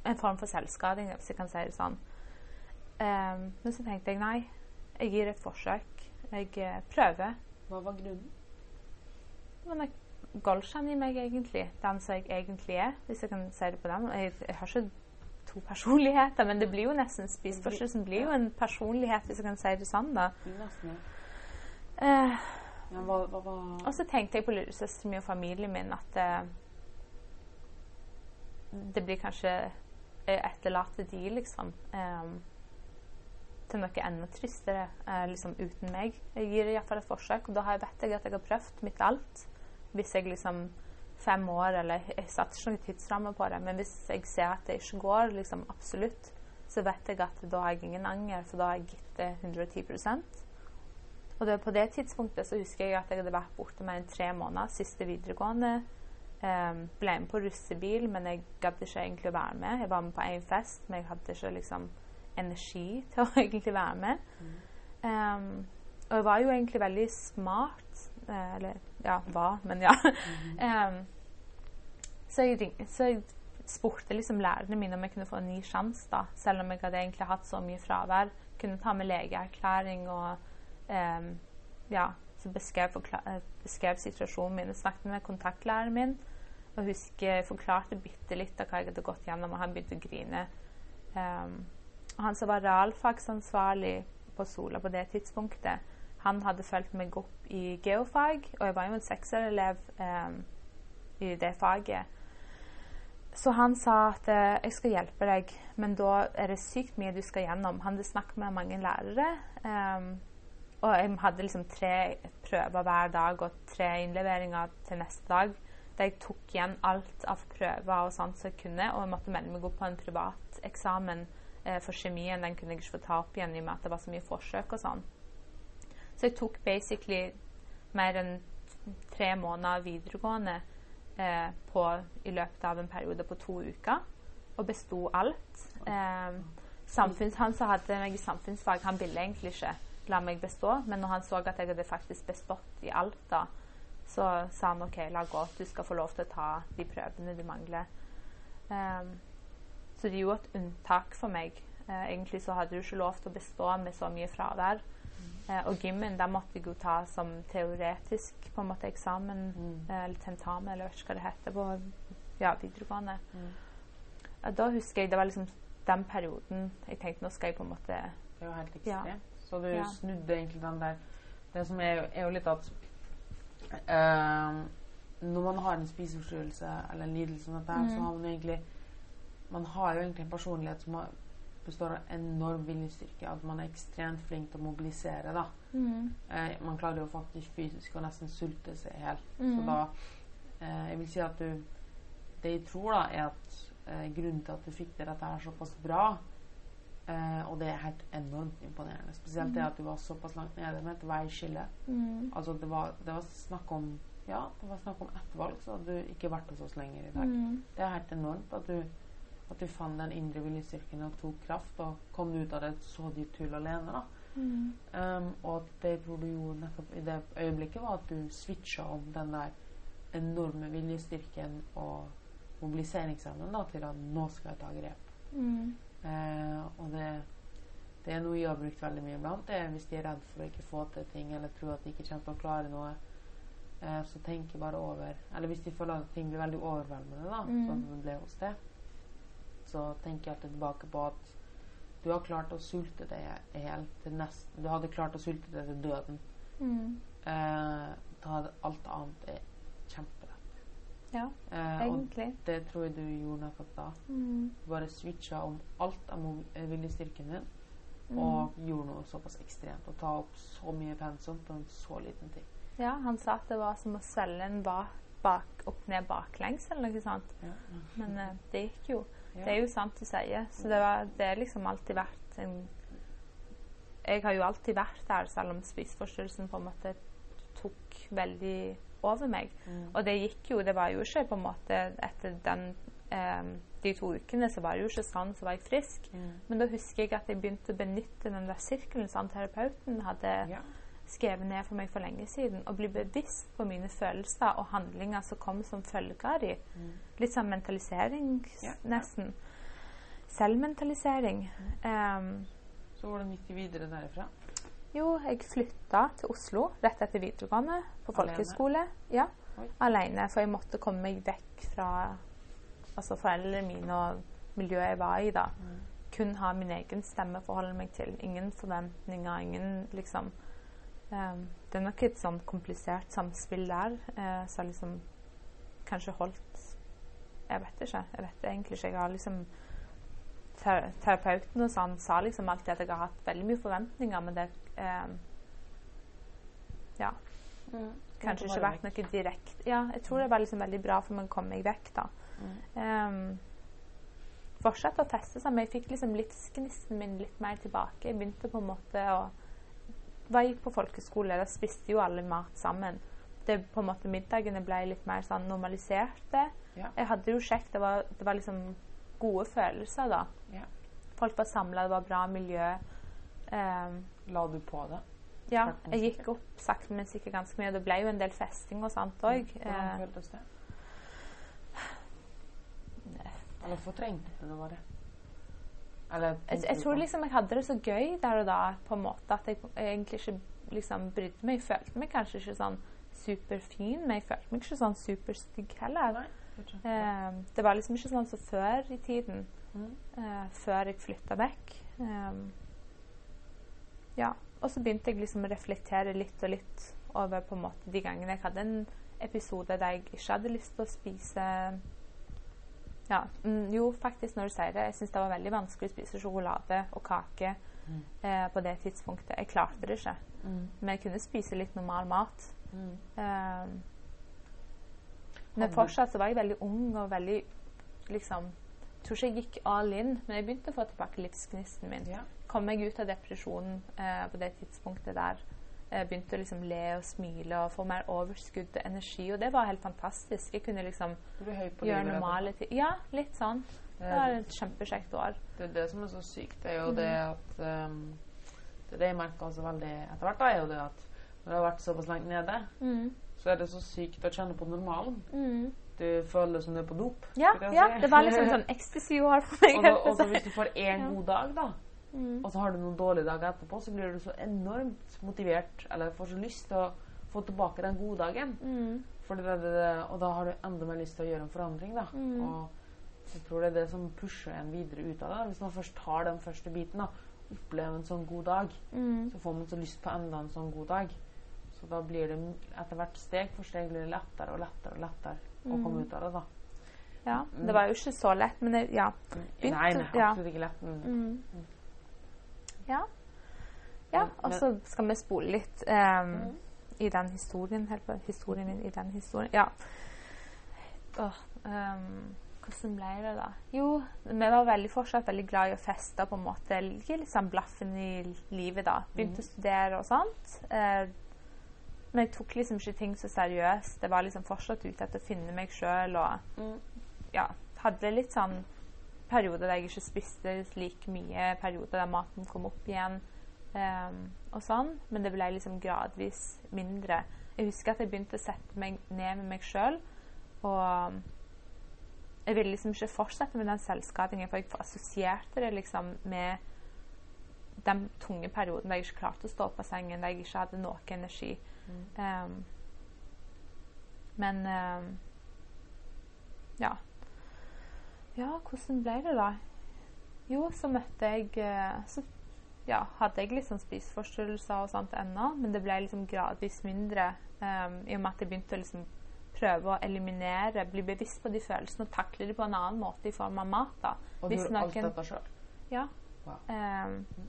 Speaker 2: en form for selvskading, hvis jeg kan si det sånn. Um, men så tenkte jeg nei, jeg gir et forsøk. Jeg uh, prøver.
Speaker 1: Hva var grunnen?
Speaker 2: Det var nok Golshan i meg, egentlig. Den som jeg egentlig er, hvis jeg kan si det på den. Jeg, jeg har ikke to personligheter, men det blir jo nesten spiseforstyrrelsen blir jo en personlighet, hvis jeg kan si det sånn, da.
Speaker 1: Ja. hva, hva, hva
Speaker 2: og så tenkte jeg på lillesøsteren min og familien min at uh, det blir kanskje etterlater de, liksom. um, til noe enda tristere uh, liksom uten meg. Jeg gir det iallfall et forsøk, og da har jeg vet jeg at jeg har prøvd mitt alt. Hvis jeg liksom fem år, eller jeg satte ikke noen tidsramme på det, men hvis jeg ser at det ikke går liksom absolutt, så vet jeg at da har jeg ingen anger, for da har jeg gitt det 110% Og det, på det tidspunktet så husker jeg at jeg hadde vært borte mer enn tre måneder, siste videregående. Um, ble med på russebil, men jeg gadd ikke egentlig å være med. Jeg var med på én fest, men jeg hadde ikke liksom energi til å egentlig være med. Um, og jeg var jo egentlig veldig smart. eh, eller ja, var, men ja. um, så, jeg så jeg spurte liksom lærerne mine om jeg kunne få en ny sjanse, da. Selv om jeg hadde egentlig hatt så mye fravær. Kunne ta med legeerklæring og ja, så beskrev, eh, beskrev situasjonen min. Jeg snakket med kontaktlæreren min og husker jeg forklarte bitte litt av hva jeg hadde gått gjennom, og han begynte å grine. Um, og han som var realfagsansvarlig på Sola på det tidspunktet, han hadde fulgt meg opp i geofag, og jeg var jo en sekserelev um, i det faget. Så han sa at eh, jeg skal hjelpe deg, men da er det sykt mye du skal gjennom. Han hadde snakket med mange lærere, um, og jeg hadde liksom tre prøver hver dag og tre innleveringer til neste dag. Der jeg tok igjen alt av prøver og sånt som jeg kunne, og jeg måtte melde meg opp på en privat eksamen eh, for kjemien. Den kunne jeg ikke få ta opp igjen i og med at det var så mye forsøk og sånn. Så jeg tok basically mer enn tre måneder videregående eh, på, i løpet av en periode på to uker, og besto alt. Eh, samfunns, han som hadde meg i samfunnsfag, han ville egentlig ikke la meg bestå, men når han så at jeg hadde faktisk bestått i alt, da, så sa han OK, la gå, du skal få lov til å ta de prøvene du mangler. Um, så det er jo et unntak for meg. Uh, egentlig så hadde du ikke lov til å bestå med så mye fravær. Eh, og gymmen, der måtte jeg jo ta som teoretisk på en måte eksamen,
Speaker 1: Mm.
Speaker 2: uh, eller tentamen, eller hva det heter på ja, videregående.
Speaker 1: Mm.
Speaker 2: Da husker jeg det var liksom den perioden jeg tenkte nå skal jeg på en måte
Speaker 1: Det var helt helt
Speaker 2: Ja.
Speaker 1: Så du
Speaker 2: Ja.
Speaker 1: snudde egentlig den der Det som er er jo litt at uh, Når man har en spiseforstyrrelse eller en lidelse som dette, her, så
Speaker 2: Mm.
Speaker 1: har man jo egentlig Man har jo egentlig en personlighet som har består av enorm viljestyrke. At man er ekstremt flink til å mobilisere. da.
Speaker 2: Mm.
Speaker 1: Uh, man klarer jo faktisk fysisk å nesten sulte seg i hjel.
Speaker 2: Mm.
Speaker 1: Så da uh, Jeg vil si at du Det jeg tror, da, er at eh, grunnen til at du fikk til dette her såpass bra eh, Og det er helt enormt imponerende. Spesielt det at du var såpass langt nede med et veiskille.
Speaker 2: Mm.
Speaker 1: Altså det var, det var snakk om Ja, det var snakk om ett valg, så hadde du ikke vært hos oss lenger i dag.
Speaker 2: Mm.
Speaker 1: Det er helt enormt at du, at du fant den indre viljestyrken og tok kraft og kom ut av det så dypt hull alene. da.
Speaker 2: Mm.
Speaker 1: Um, og det jeg tror du gjorde nettopp i det øyeblikket, var at du switcha om den der enorme viljestyrken og mobiliseringsevnen da, til at nå skal jeg ta grep.
Speaker 2: Mm.
Speaker 1: Eh, og det, det er noe jeg har brukt veldig mye iblant. Det er hvis de er redd for å ikke få til ting eller tror at de ikke kommer til å klare noe. Eh, så tenk bare over Eller hvis de føler at ting blir veldig overveldende, da,
Speaker 2: Mm.
Speaker 1: sånn som det ble hos deg, så tenker jeg alltid tilbake på at du har klart å sulte deg i hjel til nesten Du hadde klart å sulte deg til døden.
Speaker 2: Mm.
Speaker 1: Eh, alt annet er kjempelett.
Speaker 2: Ja,
Speaker 1: Eh, og
Speaker 2: egentlig.
Speaker 1: det tror jeg du gjorde nettopp da.
Speaker 2: Mm.
Speaker 1: Du bare switcha om alt av eh, viljestyrken din
Speaker 2: Mm.
Speaker 1: og gjorde noe såpass ekstremt. Å ta opp så mye pensum på en så liten ting.
Speaker 2: Ja, han sa at det var som å svelge en bak, bak, opp ned baklengs eller noe sånt.
Speaker 1: Ja.
Speaker 2: Men eh, det gikk jo.
Speaker 1: Ja.
Speaker 2: Det er jo sant du sier. Så det, var, det er liksom alltid vært en Jeg har jo alltid vært der, selv om spiseforstyrrelsen på en måte tok veldig over meg.
Speaker 1: Mm.
Speaker 2: Og det gikk jo Det var jo ikke på en måte etter den eh, de to ukene så var det jo ikke sånn, så var jeg frisk.
Speaker 1: Mm.
Speaker 2: Men da husker jeg at jeg begynte å benytte den der sirkelen som terapeuten hadde
Speaker 1: Ja.
Speaker 2: skrevet ned for meg for lenge siden, og bli bevisst på mine følelser og handlinger som kom som følge av de.
Speaker 1: Mm.
Speaker 2: Litt sånn mentalisering,
Speaker 1: Ja.
Speaker 2: nesten. Selvmentalisering. Um,
Speaker 1: Så hvordan gikk de videre derifra?
Speaker 2: Jo, jeg flytta til Oslo rett etter videregående på folkehøyskole. Ja, alene, for jeg måtte komme meg vekk fra altså foreldrene mine og miljøet jeg var i da.
Speaker 1: Mm.
Speaker 2: Kun ha min egen stemme å forholde meg til. Ingen forventninger, ingen liksom um, Det er nok et sånn komplisert samspill der uh, som liksom kanskje holdt Jeg vet ikke. Jeg vet egentlig ikke. Jeg har liksom Terapeuten og sånn sa liksom alltid at jeg har hatt veldig mye forventninger, men det um, Ja.
Speaker 1: Mm.
Speaker 2: Kanskje ikke vært noe direkte Ja, jeg tror det var liksom veldig bra for meg å komme meg vekk, da.
Speaker 1: Mm.
Speaker 2: Um, fortsatte å teste seg, men jeg fikk liksom livsgnisten min litt mer tilbake. Jeg begynte på en måte å Da jeg gikk på folkeskole, da spiste jo alle mat sammen. Det på en måte Middagene ble litt mer sånn normaliserte.
Speaker 1: Ja.
Speaker 2: Jeg hadde jo kjekt. Det var, det var liksom gode følelser, da.
Speaker 1: Ja.
Speaker 2: Folk var samla, det var bra miljø. Um,
Speaker 1: La du på det?
Speaker 2: ja, jeg gikk opp sakte, men sikkert ganske mye. Det ble jo en del festing og sånt òg.
Speaker 1: Hvordan føltes det? Eller fortrengte du det? Eller
Speaker 2: Jeg, jeg tror liksom jeg hadde det så gøy der og da, på en måte, at jeg egentlig ikke liksom brydde meg. Jeg følte meg kanskje ikke sånn superfin, men jeg følte meg ikke sånn superstygg heller.
Speaker 1: Nei.
Speaker 2: Eh, det var liksom ikke sånn som før i tiden,
Speaker 1: Mm.
Speaker 2: eh, før jeg flytta vekk. Eh, ja. Og så begynte jeg liksom å reflektere litt og litt over på en måte de gangene jeg hadde en episode der jeg ikke hadde lyst til å spise ja, mm, jo, faktisk, når du sier det. Jeg syns det var veldig vanskelig å spise sjokolade og kake
Speaker 1: Mm.
Speaker 2: eh, på det tidspunktet. Jeg klarte det ikke.
Speaker 1: Mm.
Speaker 2: Men jeg kunne spise litt normal mat.
Speaker 1: Mm.
Speaker 2: Eh, men fortsatt så var jeg veldig ung og veldig liksom Jeg tror ikke jeg gikk all in, men jeg begynte å få tilbake livsgnisten min.
Speaker 1: Ja.
Speaker 2: Kom meg ut av depresjonen eh, på det tidspunktet der. Jeg begynte å liksom le og smile og få mer overskudd og energi, og det var helt fantastisk. Jeg kunne liksom gjøre normale ting. Ja, litt sånn. Det var et kjempekjekt år.
Speaker 1: Det er det som er så sykt, det er jo
Speaker 2: Mm.
Speaker 1: det at um, Det er det jeg merker også veldig etter hvert, da, er jo det at når du har vært såpass langt nede,
Speaker 2: Mm.
Speaker 1: så er det så sykt å kjenne på normalen.
Speaker 2: Mm.
Speaker 1: Du føler som du er på dop.
Speaker 2: Ja, ja,
Speaker 1: si.
Speaker 2: det var liksom sånn ecstasy-år for meg.
Speaker 1: og,
Speaker 2: da,
Speaker 1: og så hvis du får én
Speaker 2: Ja.
Speaker 1: god dag, da,
Speaker 2: Mm.
Speaker 1: og så har du noen dårlige dager etterpå, så blir du så enormt motivert, eller får så lyst til å få tilbake den gode dagen.
Speaker 2: Mm.
Speaker 1: Det, det, det, og da har du enda mer lyst til å gjøre en forandring, da.
Speaker 2: Mm.
Speaker 1: Og jeg tror det er det som pusher en videre ut av det. Hvis man først tar den første biten, da, opplever en sånn god dag,
Speaker 2: Mm.
Speaker 1: så får man så lyst på enda en sånn god dag. Så da blir det etter hvert steg for steg blir det lettere og lettere og lettere å
Speaker 2: Mm.
Speaker 1: komme ut av det, da.
Speaker 2: Ja,
Speaker 1: Mm.
Speaker 2: Det var jo ikke så lett, men det, ja. Begynt,
Speaker 1: Nei, nei, absolutt ikke lett. Men
Speaker 2: Mm. Ja. ja. Og så skal vi spole litt um,
Speaker 1: Mm.
Speaker 2: i den historien. Historien min i den historien. Ja. Oh, um, hvordan ble det, da? Jo, vi var veldig, fortsatt veldig glad i å feste. på en måte, litt sånn blaffen i livet, da. Begynte å studere og sånt. Eh, men jeg tok liksom ikke ting så seriøst. Jeg var liksom fortsatt ute etter å finne meg sjøl og
Speaker 1: Mm.
Speaker 2: ja, hadde litt sånn perioder der jeg ikke spiste like mye, perioder der maten kom opp igjen Um, og sånn. Men det ble liksom gradvis mindre. Jeg husker at jeg begynte å sette meg ned med meg sjøl, og jeg ville liksom ikke fortsette med den selvskadingen, for jeg assosierte det liksom med den tunge perioden der jeg ikke klarte å stå av sengen, der jeg ikke hadde noe energi.
Speaker 1: Mm.
Speaker 2: Um, men um, ja. Ja, hvordan ble det, da? Jo, så møtte jeg eh, Så ja, hadde jeg liksom spiseforstyrrelser og sånt ennå, men det ble liksom gradvis mindre um, i og med at jeg begynte å liksom prøve å eliminere, bli bevisst på de følelsene og takle de på en annen måte i form av mat. da.
Speaker 1: Og
Speaker 2: Hvis
Speaker 1: gjorde alt dette sjøl?
Speaker 2: Ja.
Speaker 1: Wow.
Speaker 2: Um,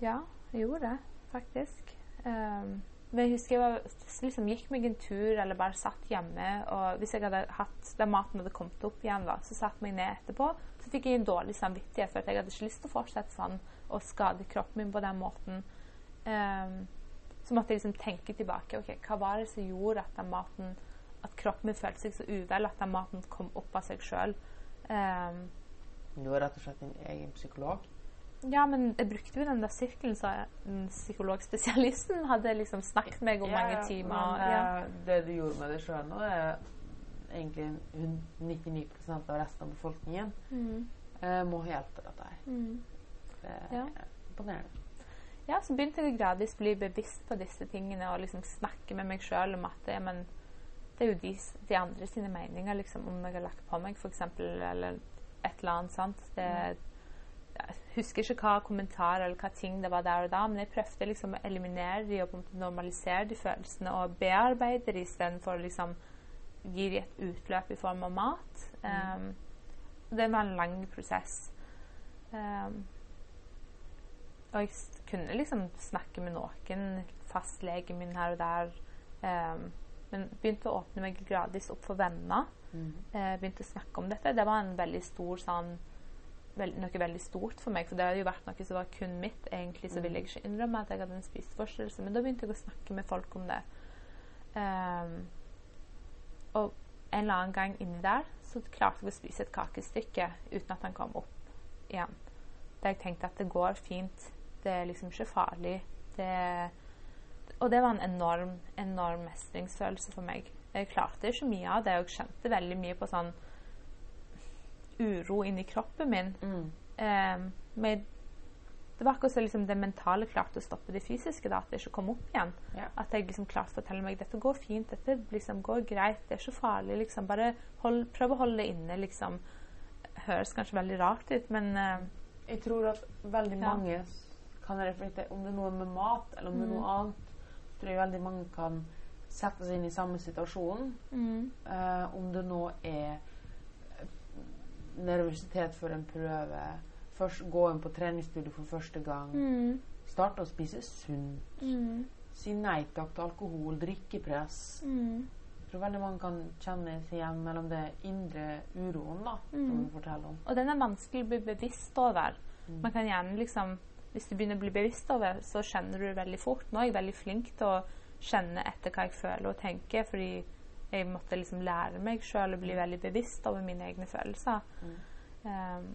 Speaker 2: ja, jeg gjorde det, faktisk. Ehm, men jeg husker jeg var, liksom gikk meg en tur eller bare satt hjemme. Og hvis jeg hadde hatt den maten hadde kommet opp igjen, da, så satte jeg meg ned etterpå. Så fikk jeg en dårlig samvittighet, for at jeg hadde ikke lyst til å fortsette sånn og skade kroppen min på den måten. Um, så måtte jeg liksom tenke tilbake. ok, Hva var det som gjorde at den maten at kroppen min følte seg så uvel at den maten kom opp av seg sjøl?
Speaker 1: Du var rett og slett din egen psykolog?
Speaker 2: Ja, men jeg brukte jo den der sirkelen så den psykologspesialisten hadde liksom snakket med meg om mange timer.
Speaker 1: Men
Speaker 2: ja.
Speaker 1: det du gjorde med deg sjøl nå, er egentlig 99% av resten av befolkningen
Speaker 2: Mm.
Speaker 1: eh, må hjelpe dette her.
Speaker 2: Mm.
Speaker 1: Det er
Speaker 2: Ja.
Speaker 1: imponerende.
Speaker 2: ja, så begynte jeg gradvis å bli bevisst på disse tingene og liksom snakke med meg sjøl om at det, men det er jo de, de andre sine meninger, liksom, om jeg har lagt på meg, f.eks., eller et eller annet. sant? Det, jeg husker ikke hva kommentarer eller hva ting det var der og da, men jeg prøvde liksom å eliminere de og normalisere de følelsene og bearbeide de istedenfor å liksom gi de et utløp i form av mat.
Speaker 1: Mm.
Speaker 2: Um, det var en lang prosess. Um, og jeg kunne liksom snakke med noen, fastlegen min her og der. Um, men begynte å åpne meg gradvis opp for venner.
Speaker 1: Mm.
Speaker 2: Uh, begynte å snakke om dette. Det var en veldig stor sånn vel- Noe veldig stort for meg, for det hadde jo vært noe som var kun mitt. Egentlig så ville jeg ikke innrømme at jeg hadde en spiseforstyrrelse, men da begynte jeg å snakke med folk om det. Um, og en eller annen gang inni der så klarte jeg å spise et kakestykke uten at den kom opp igjen. Da jeg tenkte at det går fint. Det er liksom ikke farlig. Det, og det var en enorm, enorm mestringsfølelse for meg. Jeg klarte ikke mye av det, og jeg kjente veldig mye på sånn uro inni kroppen min.
Speaker 1: Mm.
Speaker 2: Um, men det var akkurat som liksom, det mentale klarte å stoppe det fysiske, da, at det ikke kom opp igjen.
Speaker 1: Ja.
Speaker 2: At jeg liksom klarte å fortelle meg dette går fint, dette liksom går greit, det er ikke farlig. liksom, Bare hold, prøv å holde det inne. liksom. Høres kanskje veldig rart ut, men uh,
Speaker 1: Jeg tror at veldig
Speaker 2: Ja.
Speaker 1: mange kan reflektere Om det er noe med mat, eller om det er
Speaker 2: Mm.
Speaker 1: noe annet, så tror jeg veldig mange kan sette seg inn i samme situasjon.
Speaker 2: mm,
Speaker 1: Uh, om det nå er nervøsitet for en prøve, først gå inn på treningsstudio for første gang,
Speaker 2: mm,
Speaker 1: starte å spise sunt,
Speaker 2: mm,
Speaker 1: si nei takk til alkohol, drikkepress.
Speaker 2: mm,
Speaker 1: Jeg tror veldig mange kan kjenne seg igjen mellom det indre uroen da, som
Speaker 2: Mm.
Speaker 1: du forteller om.
Speaker 2: Og den er vanskelig å bli bevisst over.
Speaker 1: Mm.
Speaker 2: Man kan gjerne liksom Hvis du begynner å bli bevisst over, så kjenner du det veldig fort. Nå er jeg veldig flink til å kjenne etter hva jeg føler og tenker, fordi jeg måtte liksom lære meg sjøl å bli veldig bevisst over mine egne følelser.
Speaker 1: Mm.
Speaker 2: Um,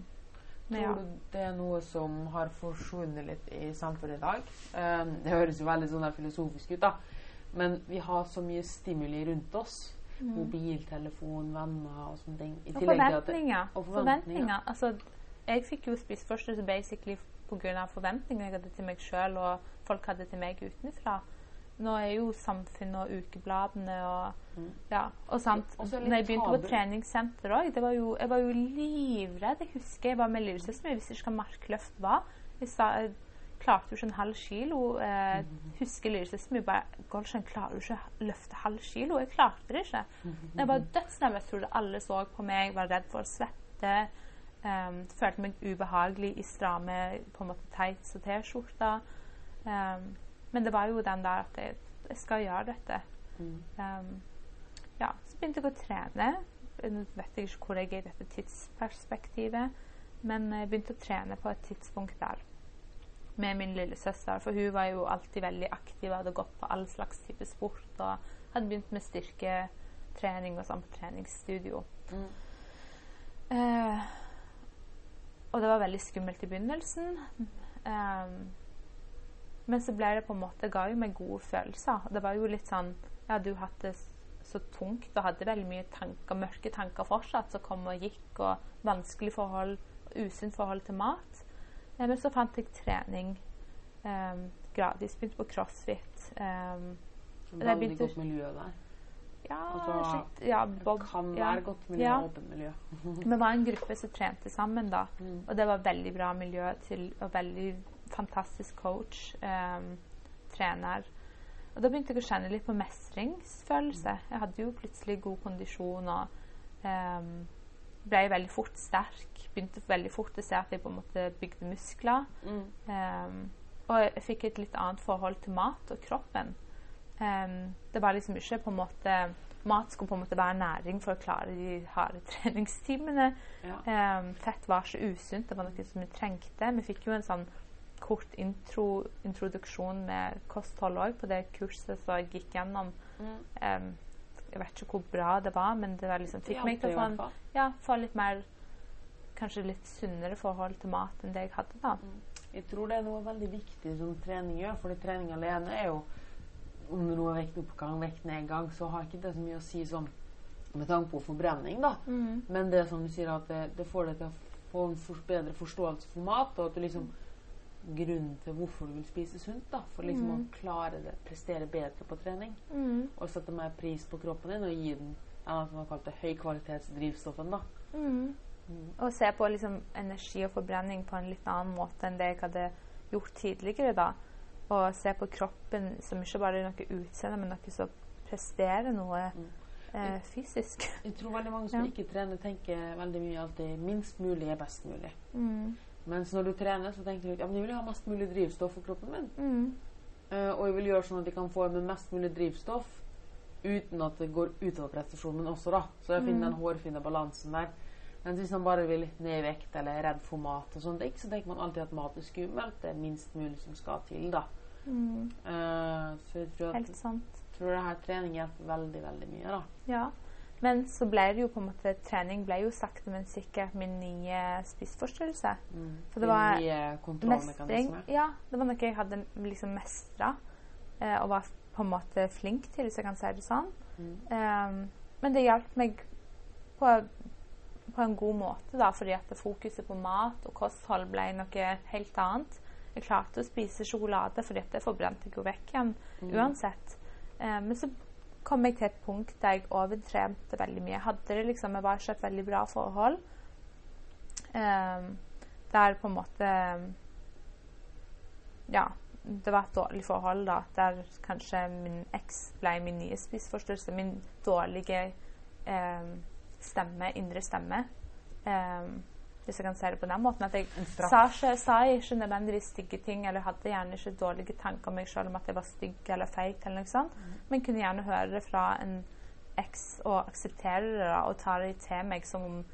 Speaker 2: men ja.
Speaker 1: Tror du det er noe som har forsvunnet litt i samfunnet i dag? Um, det høres jo veldig sånn der filosofisk ut, da. Men vi har så mye stimuli rundt oss.
Speaker 2: Mm.
Speaker 1: Mobiltelefon, venner og sånne ting.
Speaker 2: Og
Speaker 1: forventninger. det- og forventninger.
Speaker 2: forventninger. Altså, jeg fikk jo spiseforstyrrelse basically pga. forventninger jeg hadde til meg sjøl, og folk hadde til meg utenfra. Nå er jo Samfunnet og ukebladene og
Speaker 1: Mm.
Speaker 2: ja, og sant. Når jeg begynte på treningssenter òg, jeg var jo livredd. Jeg husker jeg var med lillesøsteren min, jeg visste ikke hva markløft var. Jeg sa, jeg klarte jo ikke en halv kilo. Eh, husker lillesøsteren min bare 'Goldstein, klarer du ikke å løfte halv kilo?' Jeg klarte det ikke. Jeg var dødsnervøs. Trodde alle så på meg, var redd for å svette. Um, følte meg ubehagelig i stramme på en måte tights og T-skjorter. Um, men det var jo den der at jeg, jeg skal gjøre dette.
Speaker 1: Mm.
Speaker 2: Um, ja, så begynte jeg å trene. Nå vet jeg ikke hvor jeg er i dette tidsperspektivet, men jeg begynte å trene på et tidspunkt der med min lillesøster. For hun var jo alltid veldig aktiv og hadde gått på all slags type sport. Og hadde begynt med styrketrening og sånn på treningsstudio.
Speaker 1: Mm.
Speaker 2: Uh, og det var veldig skummelt i begynnelsen. Um, men så ble det på en måte ga jo meg gode følelser. Det var jo litt sånn Jeg hadde jo hatt det så tungt og hadde veldig mye tanker, mørke tanker fortsatt, som kom og gikk, og vanskelig forhold, usunt forhold til mat. Eh, men så fant jeg trening um, gradvis. Begynte på crossfit. Um, Det
Speaker 1: Veldig
Speaker 2: begynte-
Speaker 1: godt miljø der.
Speaker 2: ja,
Speaker 1: Altså,
Speaker 2: shit, ja, Bob,
Speaker 1: Kan
Speaker 2: ja.
Speaker 1: være godt miljø,
Speaker 2: Ja.
Speaker 1: åpent miljø.
Speaker 2: Vi var en gruppe som trente sammen da.
Speaker 1: Mm.
Speaker 2: Og det var veldig bra miljø til, og veldig fantastisk coach, um, trener. Og da begynte jeg å kjenne litt på mestringsfølelse. Jeg hadde jo plutselig god kondisjon og um, ble veldig fort sterk. Begynte veldig fort å se at jeg på en måte bygde muskler.
Speaker 1: Mm.
Speaker 2: Um, og jeg fikk et litt annet forhold til mat og kroppen. Um, det var liksom ikke på en måte Mat skulle på en måte være næring for å klare de harde treningstimene.
Speaker 1: Ja.
Speaker 2: Um, fett var ikke usunt. Det var noe som vi trengte. Vi fikk jo en sånn kort intro, introduksjon med kosthold òg på det kurset som jeg gikk gjennom.
Speaker 1: Mm.
Speaker 2: Um, jeg vet ikke hvor bra det var, men det var liksom, fikk meg til å
Speaker 1: sånn,
Speaker 2: ja, få litt mer Kanskje litt sunnere forhold til mat enn det jeg hadde da.
Speaker 1: Jeg tror det er noe veldig viktig som trening gjør, fordi trening alene er jo Om det vekt oppgang, vektoppgang, vektnedgang, så har ikke det så mye å si sånn med tanke på forbrenning, da.
Speaker 2: Mm.
Speaker 1: Men det er som du sier, at det, det får deg til å få en for, bedre forståelse for mat, og at du liksom Grunnen til hvorfor du vil spise sunt, da. For liksom
Speaker 2: Mm.
Speaker 1: å klare det, prestere bedre på trening.
Speaker 2: Mm.
Speaker 1: Og sette mer pris på kroppen din, og gi den en som man kalte høykvalitetsdrivstoffen, da.
Speaker 2: Mm.
Speaker 1: Mm.
Speaker 2: Og se på liksom energi og forbrenning på en litt annen måte enn det jeg hadde gjort tidligere. da. Og se på kroppen som ikke bare er noe utseende, men noe som presterer noe
Speaker 1: Mm.
Speaker 2: eh, fysisk.
Speaker 1: Jeg tror veldig mange som
Speaker 2: Ja.
Speaker 1: ikke trener, tenker veldig mye alltid minst mulig er best mulig. Mens når du trener, så tenker du at ja, jeg vil ha mest mulig drivstoff for kroppen min.
Speaker 2: Mm.
Speaker 1: Uh, og jeg vil gjøre sånn at jeg kan få med mest mulig drivstoff uten at det går utover prestasjonen min også, da. Så jeg finner
Speaker 2: Mm.
Speaker 1: den hårfine balansen der. Mens hvis man bare vil ned i vekt eller er redd for mat og sånt, så tenker man alltid at mat er skummelt. Det er minst mulig som skal til, da.
Speaker 2: Mm.
Speaker 1: Uh, så jeg tror, at,
Speaker 2: Helt sant.
Speaker 1: tror det her trening hjelper veldig, veldig mye, da.
Speaker 2: Ja. Men så ble det jo på en måte Trening ble jo sakte, men sikkert min nye spiseforstyrrelse.
Speaker 1: Mm.
Speaker 2: For det var
Speaker 1: nye.
Speaker 2: Mestring. Ja, det var noe jeg hadde liksom mestra eh, og var på en måte flink til, hvis jeg kan si det sånn.
Speaker 1: Mm.
Speaker 2: Um, men det hjalp meg på, på en god måte, da, fordi at fokuset på mat og kosthold ble noe helt annet. Jeg klarte å spise sjokolade, fordi at det forbrente jeg jo vekk igjen
Speaker 1: Mm.
Speaker 2: uansett. Um, men så kom jeg til et punkt der jeg overtrente veldig mye. Jeg hadde det liksom, jeg var ikke et veldig bra forhold. Um, der på en måte Ja, det var et dårlig forhold, da. Der kanskje min eks ble min nye spiseforstyrrelse. Min dårlige um, stemme, indre stemme. Um, hvis jeg kan si det på den måten. At jeg sa ikke, sa ikke nødvendigvis stygge ting, eller hadde gjerne ikke dårlige tanker om meg selv om at jeg var stygg eller feit, eller noe sånt. Men kunne gjerne høre det fra en eks og akseptere det da, og ta det til meg som om um,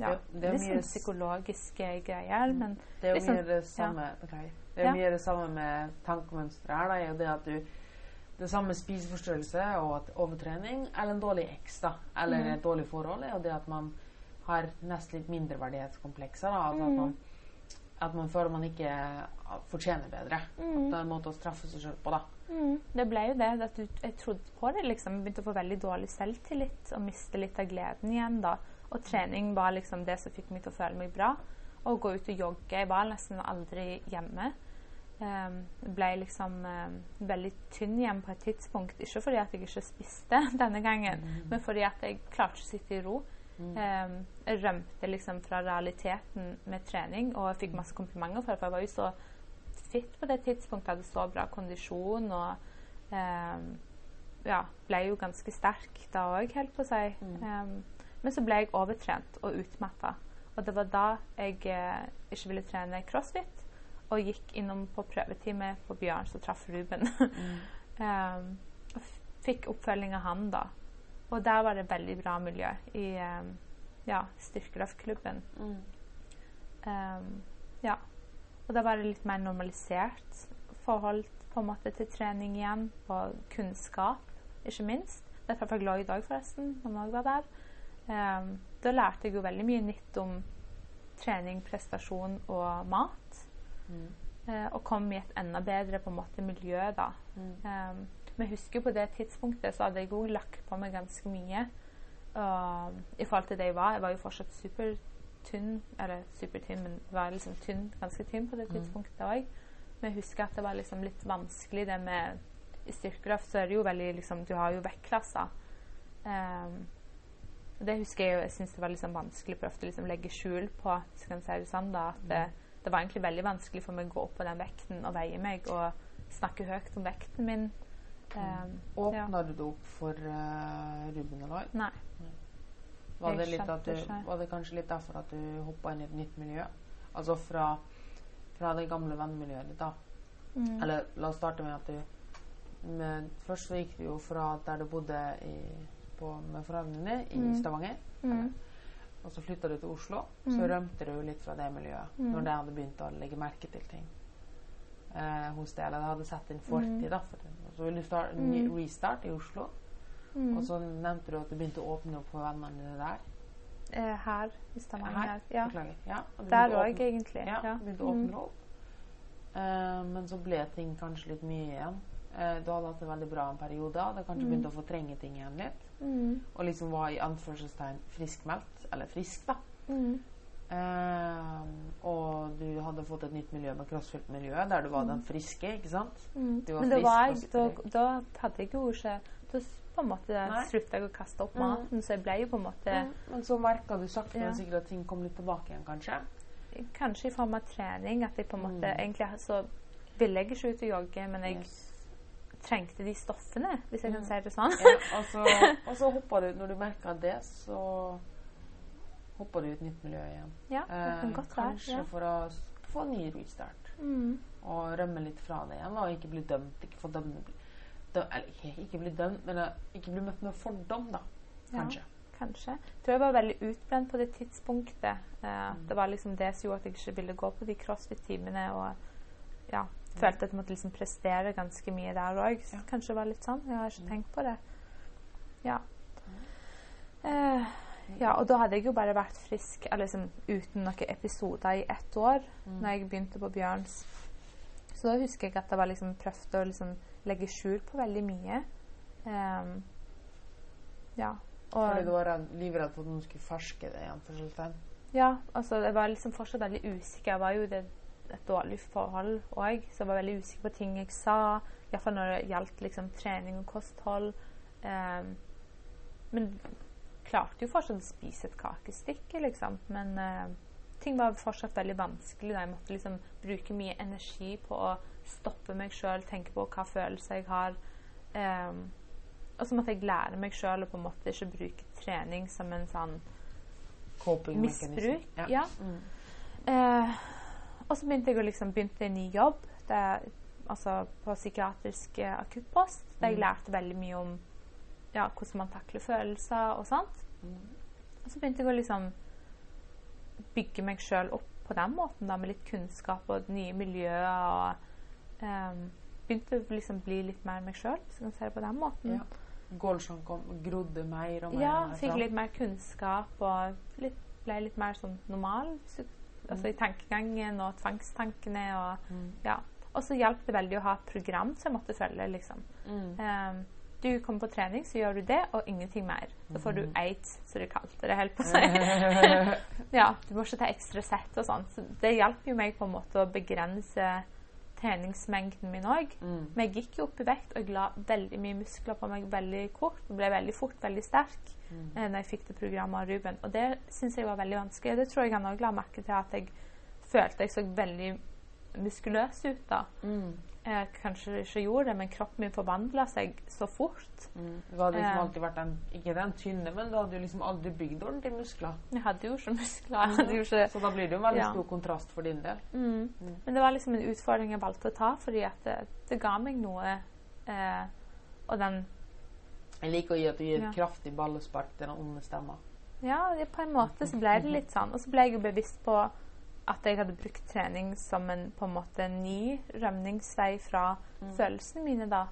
Speaker 2: ja,
Speaker 1: Det- det er
Speaker 2: litt
Speaker 1: mye
Speaker 2: sånn psykologiske greier, men
Speaker 1: Det er jo
Speaker 2: Liksom,
Speaker 1: mye det samme beklager. Det er
Speaker 2: Ja.
Speaker 1: mye det samme med tankemønsteret her. Da, er jo det at du det samme spiseforstyrrelse og overtrening eller en dårlig eks, da, eller
Speaker 2: mm.
Speaker 1: et dårlig forhold, er jo det at man har nesten litt mindreverdighetskomplekser. Da, altså at,
Speaker 2: Mhm.
Speaker 1: man, at man føler man ikke fortjener bedre.
Speaker 2: Mm.
Speaker 1: At det er en måte å straffe seg sjøl på, da.
Speaker 2: Mm, det ble jo det. At jeg trodde på det, liksom. Jeg begynte å få veldig dårlig selvtillit og miste litt av gleden igjen, da. Og trening var liksom det som fikk meg til å føle meg bra. Å gå ut og jogge. Jeg var nesten aldri hjemme. Um, ble liksom um, veldig tynn igjen på et tidspunkt. Ikke fordi at jeg ikke spiste denne gangen, men fordi at jeg klarte ikke å sitte i ro.
Speaker 1: Mm.
Speaker 2: Um, jeg rømte liksom fra realiteten med trening, og jeg fikk masse komplimenter for det. For jeg var jo så fit på det tidspunktet, hadde så bra kondisjon og um, ja, ble jo ganske sterk da òg, holdt på å si.
Speaker 1: Mm.
Speaker 2: Um, men så ble jeg overtrent og utmatta. Og det var da jeg eh, ikke ville trene crossfit, og gikk innom på prøvetime på Bjørn, så traff Ruben.
Speaker 1: Mm.
Speaker 2: um, og fikk oppfølging av han da. Og der var det veldig bra miljø i um, ja, styrkeløftklubben.
Speaker 1: Mm.
Speaker 2: Um, ja. Og da var det litt mer normalisert forhold på en måte til trening igjen, og kunnskap, ikke minst. Det traff jeg i dag forresten, når han òg var der. Um, da lærte jeg jo veldig mye nytt om trening, prestasjon og mat.
Speaker 1: Mm.
Speaker 2: Uh, og kom i et enda bedre på en måte miljø da.
Speaker 1: Mm.
Speaker 2: Um, men jeg husker på det tidspunktet så hadde jeg òg lagt på meg ganske mye. uh, I forhold til det jeg var. Jeg var jo fortsatt supertynn. Eller supertynn, men var liksom tynn, ganske tynn på det
Speaker 1: Mm.
Speaker 2: tidspunktet òg. Men jeg husker at det var liksom litt vanskelig det med I styrkeløft så er det jo veldig liksom Du har jo vektklasser. Um, det husker jeg jo, jeg syntes det var liksom vanskelig å prøve liksom legge skjul på, skal jeg si det sånn, da, at det, det var egentlig veldig vanskelig for meg å gå opp på den vekten og veie meg og snakke høyt om vekten min. Um,
Speaker 1: Åpna du det opp for uh, Ruben eller Nei.
Speaker 2: Nei.
Speaker 1: Var det, litt at du, var det kanskje litt derfor at du hoppa inn i et nytt miljø? Altså fra, fra det gamle vennemiljøet ditt, da.
Speaker 2: Mm.
Speaker 1: Eller la oss starte med at du med, Først så gikk du jo fra der du bodde i, på, med foreldrene dine, i
Speaker 2: Mm.
Speaker 1: Stavanger.
Speaker 2: Mm.
Speaker 1: Og så flytta du til Oslo.
Speaker 2: Mm.
Speaker 1: Så rømte du jo litt fra det miljøet
Speaker 2: Mm.
Speaker 1: når det hadde begynt å legge merke til ting eh, hos deg. Eller det hadde sett din fortid.
Speaker 2: Mm.
Speaker 1: da. For det. Starte en
Speaker 2: Mm.
Speaker 1: restart i Oslo.
Speaker 2: Mm.
Speaker 1: Og så nevnte du at du begynte å åpne opp for vennene dine der.
Speaker 2: Eh, her i Stavanger. Ja.
Speaker 1: Beklager. Ja, og
Speaker 2: Der òg, egentlig.
Speaker 1: Ja,
Speaker 2: Ja.
Speaker 1: begynte å åpne
Speaker 2: Mm.
Speaker 1: opp. Eh, men så ble ting kanskje litt mye igjen. Eh, du hadde hatt det veldig bra en periode. Hadde kanskje
Speaker 2: Mm.
Speaker 1: begynt å fortrenge ting igjen litt.
Speaker 2: Mm.
Speaker 1: Og liksom var i anførselstegn friskmeldt. Eller frisk, da.
Speaker 2: Mm.
Speaker 1: Eh, og du hadde fått et nytt miljø med crossfit-miljøet, der du var den friske, ikke sant?
Speaker 2: Mm.
Speaker 1: Var
Speaker 2: Men
Speaker 1: frisk
Speaker 2: var jeg, da, da hadde jeg jo ikke Da på en måte
Speaker 1: sluttet
Speaker 2: slutta jeg å kaste opp
Speaker 1: Mm.
Speaker 2: maten, så jeg ble jo på en måte
Speaker 1: Mm. Men så merka du sakte,
Speaker 2: Ja.
Speaker 1: sikkert at ting kom litt tilbake igjen, kanskje?
Speaker 2: Kanskje i form av trening. At jeg på en måte
Speaker 1: Mm.
Speaker 2: Egentlig så ville jeg ikke ut og jogge, men jeg
Speaker 1: Yes.
Speaker 2: trengte de stoffene, hvis jeg kan
Speaker 1: Mm.
Speaker 2: si det sånn.
Speaker 1: Ja, og så, og så hoppa du Når du merka det, så hoppa du i et nytt miljø igjen.
Speaker 2: Ja, det kan
Speaker 1: Eh,
Speaker 2: godt være.
Speaker 1: kanskje
Speaker 2: Ja.
Speaker 1: for å få en ny restart.
Speaker 2: Mm.
Speaker 1: Og rømme litt fra det igjen, og ikke bli dømt. Ikke få dømme dø, Eller ikke, bli dømt, men eh, ikke bli møtt med fordom, da.
Speaker 2: Ja.
Speaker 1: Kanskje.
Speaker 2: Kanskje. Jeg tror jeg var veldig utbrent på det tidspunktet. Eh,
Speaker 1: Mm.
Speaker 2: Det var liksom det som gjorde at jeg ikke ville gå på de crossfit-timene. Og ja, følte at jeg måtte liksom prestere ganske mye der òg.
Speaker 1: Ja.
Speaker 2: Kanskje det var litt sånn. Jeg har ikke
Speaker 1: Mm.
Speaker 2: tenkt på det. Ja. Eh, ja, og da hadde jeg jo bare vært frisk eller liksom, uten noen episoder i ett år
Speaker 1: Mm.
Speaker 2: når jeg begynte på Bjørns. Så da husker jeg at jeg var liksom prøvde å liksom legge skjul på veldig mye. Um, ja. Og,
Speaker 1: Fordi du var redd, livredd for at noen skulle ferske det igjen? for.
Speaker 2: Ja, altså jeg var liksom fortsatt veldig usikker. Jeg var jo i et dårlig forhold òg, så jeg var veldig usikker på ting jeg sa. Iallfall når det gjaldt liksom trening og kosthold. Um, men klarte jo fortsatt å spise et kakestykke, liksom. Men uh, ting var fortsatt veldig vanskelig. Da. Jeg måtte liksom bruke mye energi på å stoppe meg sjøl, tenke på hva følelser jeg har. Um, og så måtte jeg lære meg sjøl å på en måte ikke bruke trening som en sånn misbruk.
Speaker 1: Ja.
Speaker 2: Ja.
Speaker 1: Mm.
Speaker 2: Uh, og så begynte jeg å liksom begynte en ny jobb der, altså på psykiatrisk akuttpost, der jeg
Speaker 1: Mm.
Speaker 2: lærte veldig mye om ja, hvordan man takler følelser og sånt.
Speaker 1: Mm.
Speaker 2: Og så begynte jeg å liksom bygge meg sjøl opp på den måten, da, med litt kunnskap og nye miljøer. og um, Begynte å liksom bli litt mer meg sjøl, hvis jeg kan si det på den måten.
Speaker 1: Ja. Goldschon kom, grodde mer og mer.
Speaker 2: Ja, fikk litt mer kunnskap og litt, ble litt mer sånn normal så- altså i tankegangen og tvangstankene. Og,
Speaker 1: Mm.
Speaker 2: ja. og så hjalp det veldig å ha et program som jeg måtte følge. liksom.
Speaker 1: Mm.
Speaker 2: Ehm, du kommer på trening, så gjør du det, og ingenting mer. Så får du aids, som de kalte det. helt på seg. ja, Du må ikke ta ekstra sett og sånn. Så det hjalp jo meg på en måte å begrense treningsmengden min òg.
Speaker 1: Mm.
Speaker 2: Men jeg gikk jo opp i vekt, og jeg la veldig mye muskler på meg veldig kort. Og ble veldig fort veldig sterk
Speaker 1: Mm.
Speaker 2: eh, når jeg fikk det programmet av Ruben. Og det syns jeg var veldig vanskelig. Det tror jeg han òg la merke til, at jeg følte jeg så veldig muskuløs ut da.
Speaker 1: Mm.
Speaker 2: Jeg kanskje ikke gjorde det, men kroppen min forvandla seg så fort.
Speaker 1: Mm. Du hadde liksom
Speaker 2: Eh.
Speaker 1: alltid vært den Ikke den tynne, men du hadde jo liksom aldri bygd ordentlige muskler.
Speaker 2: Jeg hadde jo ikke muskler. Jo ikke
Speaker 1: Så da blir det jo en veldig
Speaker 2: Ja.
Speaker 1: stor kontrast for din del.
Speaker 2: Mm. Men det var liksom en utfordring jeg valgte å ta, fordi at det, det ga meg noe. Eh, og den
Speaker 1: Jeg liker å gi at du gir et
Speaker 2: Ja.
Speaker 1: kraftig ballespark til den onde stemma.
Speaker 2: Ja, på en måte så ble det litt sånn. Og så ble jeg jo bevisst på at jeg hadde brukt trening som en på en måte ny rømningsvei fra
Speaker 1: Mm.
Speaker 2: følelsene mine, da.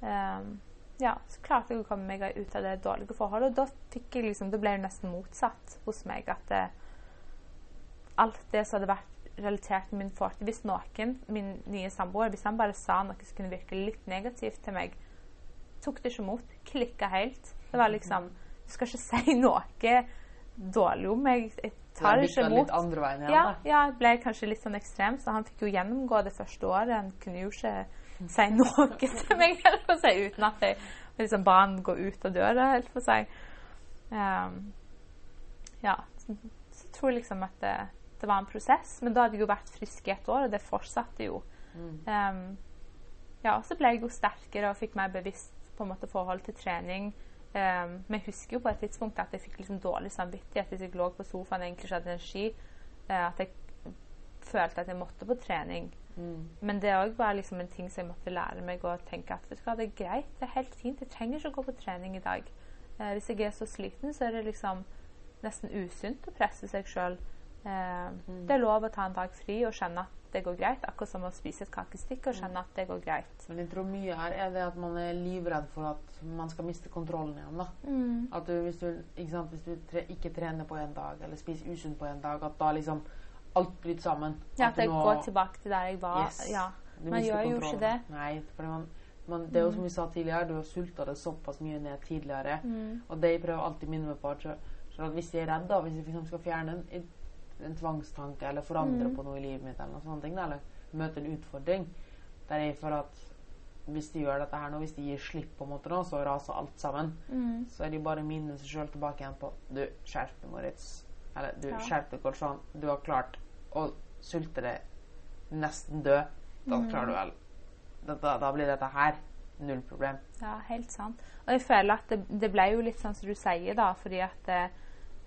Speaker 2: Um, ja, så klarte jeg å komme meg ut av det dårlige forholdet. Og da fikk jeg liksom, det ble jo nesten motsatt hos meg. At det, alt det som hadde vært relatert til min fortid Hvis noen, min nye samboer, hvis han bare sa noe som kunne virke litt negativt til meg, tok det ikke imot. Klikka helt. Det var liksom Du skal ikke si noe dårlig om meg. Jeg tar ikke imot.
Speaker 1: litt andre veien igjen.
Speaker 2: Ja, ja, jeg ble kanskje litt sånn ekstrem, så han fikk jo gjennomgå det første året. Han kunne jo ikke si noe til meg helt for seg, uten at jeg liksom ba han gå ut av døra, helt for seg. Um, ja, så, så tror jeg liksom at det, det var en prosess. Men da hadde jeg jo vært frisk i et år, og det fortsatte jo.
Speaker 1: Mm.
Speaker 2: Um, ja, så ble jeg jo sterkere og fikk mer bevisst på en måte forhold til trening. Ehm, men jeg husker jo på et tidspunkt at jeg fikk liksom dårlig samvittighet hvis jeg lå på sofaen og egentlig ikke hadde energi. Uh, at jeg følte at jeg måtte på trening.
Speaker 1: Mm.
Speaker 2: Men det òg var liksom en ting som jeg måtte lære meg å tenke at vet du hva, det er greit, det er helt fint. Jeg trenger ikke å gå på trening i dag. Uh, hvis jeg er så sliten, så er det liksom nesten usunt å presse seg sjøl. Eh,
Speaker 1: Mm.
Speaker 2: Det er lov å ta en dag fri og skjønne at det går greit. Akkurat som å spise et kakestykke og skjønne at det går greit.
Speaker 1: Men jeg tror mye her er det at man er livredd for at man skal miste kontrollen igjen. da.
Speaker 2: Mm.
Speaker 1: At du, hvis du, ikke, sant, hvis du tre, ikke trener på en dag, eller spiser usunt på en dag, at da liksom alt bryter sammen.
Speaker 2: Ja,
Speaker 1: At
Speaker 2: at jeg
Speaker 1: nå,
Speaker 2: går tilbake til der jeg var.
Speaker 1: Yes.
Speaker 2: Ja. Man gjør jo ikke det.
Speaker 1: Nei, for man, man, det er jo som vi sa tidligere, du har sulta det såpass mye ned tidligere.
Speaker 2: Mm.
Speaker 1: Og det jeg prøver alltid å minne meg på at, hvis jeg er redd, da, hvis jeg for skal fjerne en, en tvangstanke eller forandre
Speaker 2: Mm.
Speaker 1: på noe i livet mitt, eller noe sånne ting, eller møte en utfordring, der jeg føler at hvis de gjør dette her nå, hvis de gir slipp på en måte nå, så raser alt sammen.
Speaker 2: Mm.
Speaker 1: Så er de bare minner seg sjøl tilbake igjen på Du, skjerp deg, Moritz. Eller du,
Speaker 2: Ja.
Speaker 1: skjerp deg, Kolsjan. Du har klart å sulte deg nesten død. Da
Speaker 2: mm.
Speaker 1: klarer du vel da, da blir dette her null problem.
Speaker 2: Ja, helt sant. Og jeg føler at det, det ble jo litt sånn som du sier, da, fordi at eh,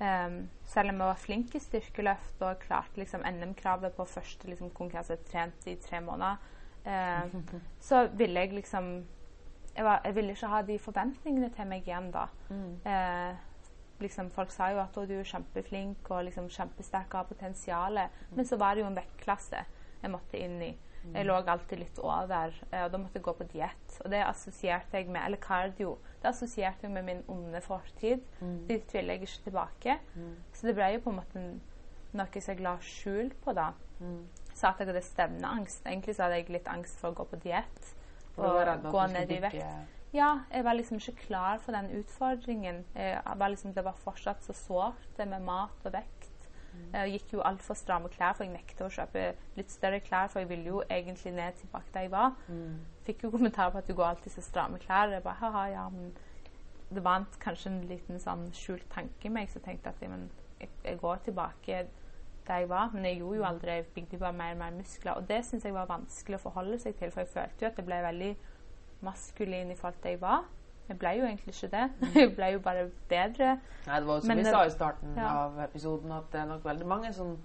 Speaker 2: em, selv om jeg var flink i styrkeløft og klarte liksom NM-kravet på første liksom, konkurranse, trent i tre måneder, eh, så ville jeg liksom jeg, var, jeg ville ikke ha de forventningene til meg igjen da. Eh, liksom Folk sa jo at du er kjempeflink og liksom kjempesterk og har potensial. Men så var det jo en vektklasse jeg måtte inn i. Jeg lå alltid litt over, eh, og da måtte jeg gå på diett. Og det assosierte jeg med Eller cardio. Det assosierte jeg med min onde fortid.
Speaker 1: Mm.
Speaker 2: Det tviler jeg ikke tilbake. Så det ble jo på en måte noe som jeg la skjul på, da.
Speaker 1: Mm.
Speaker 2: Sa at jeg hadde stevneangst. Egentlig så hadde jeg litt angst for å gå på diett. Og gå ned i vekt. Ja, jeg var liksom ikke klar for den utfordringen. Jeg var liksom, det var fortsatt så sårt, det med mat og vekt. Jeg gikk jo altfor stramme klær, for jeg nekta å kjøpe litt større klær, for jeg ville jo egentlig ned tilbake der jeg var.
Speaker 1: Mm.
Speaker 2: Fikk jo kommentarer på at du går alltid så stramme klær. Jeg bare, haha, ja, men det var kanskje en liten sånn skjult tanke i meg som tenkte at men, jeg, jeg går tilbake der jeg var, men jeg gjorde jo aldri. Jeg bygde bare mer og mer muskler. Og det syns jeg var vanskelig å forholde seg til, for jeg følte jo at jeg ble veldig maskulin i forhold til jeg var. Jeg ble jo egentlig ikke det. Jeg ble jo bare bedre.
Speaker 1: Nei, det var jo som vi sa i starten
Speaker 2: ja.
Speaker 1: av episoden, at det er nok veldig mange som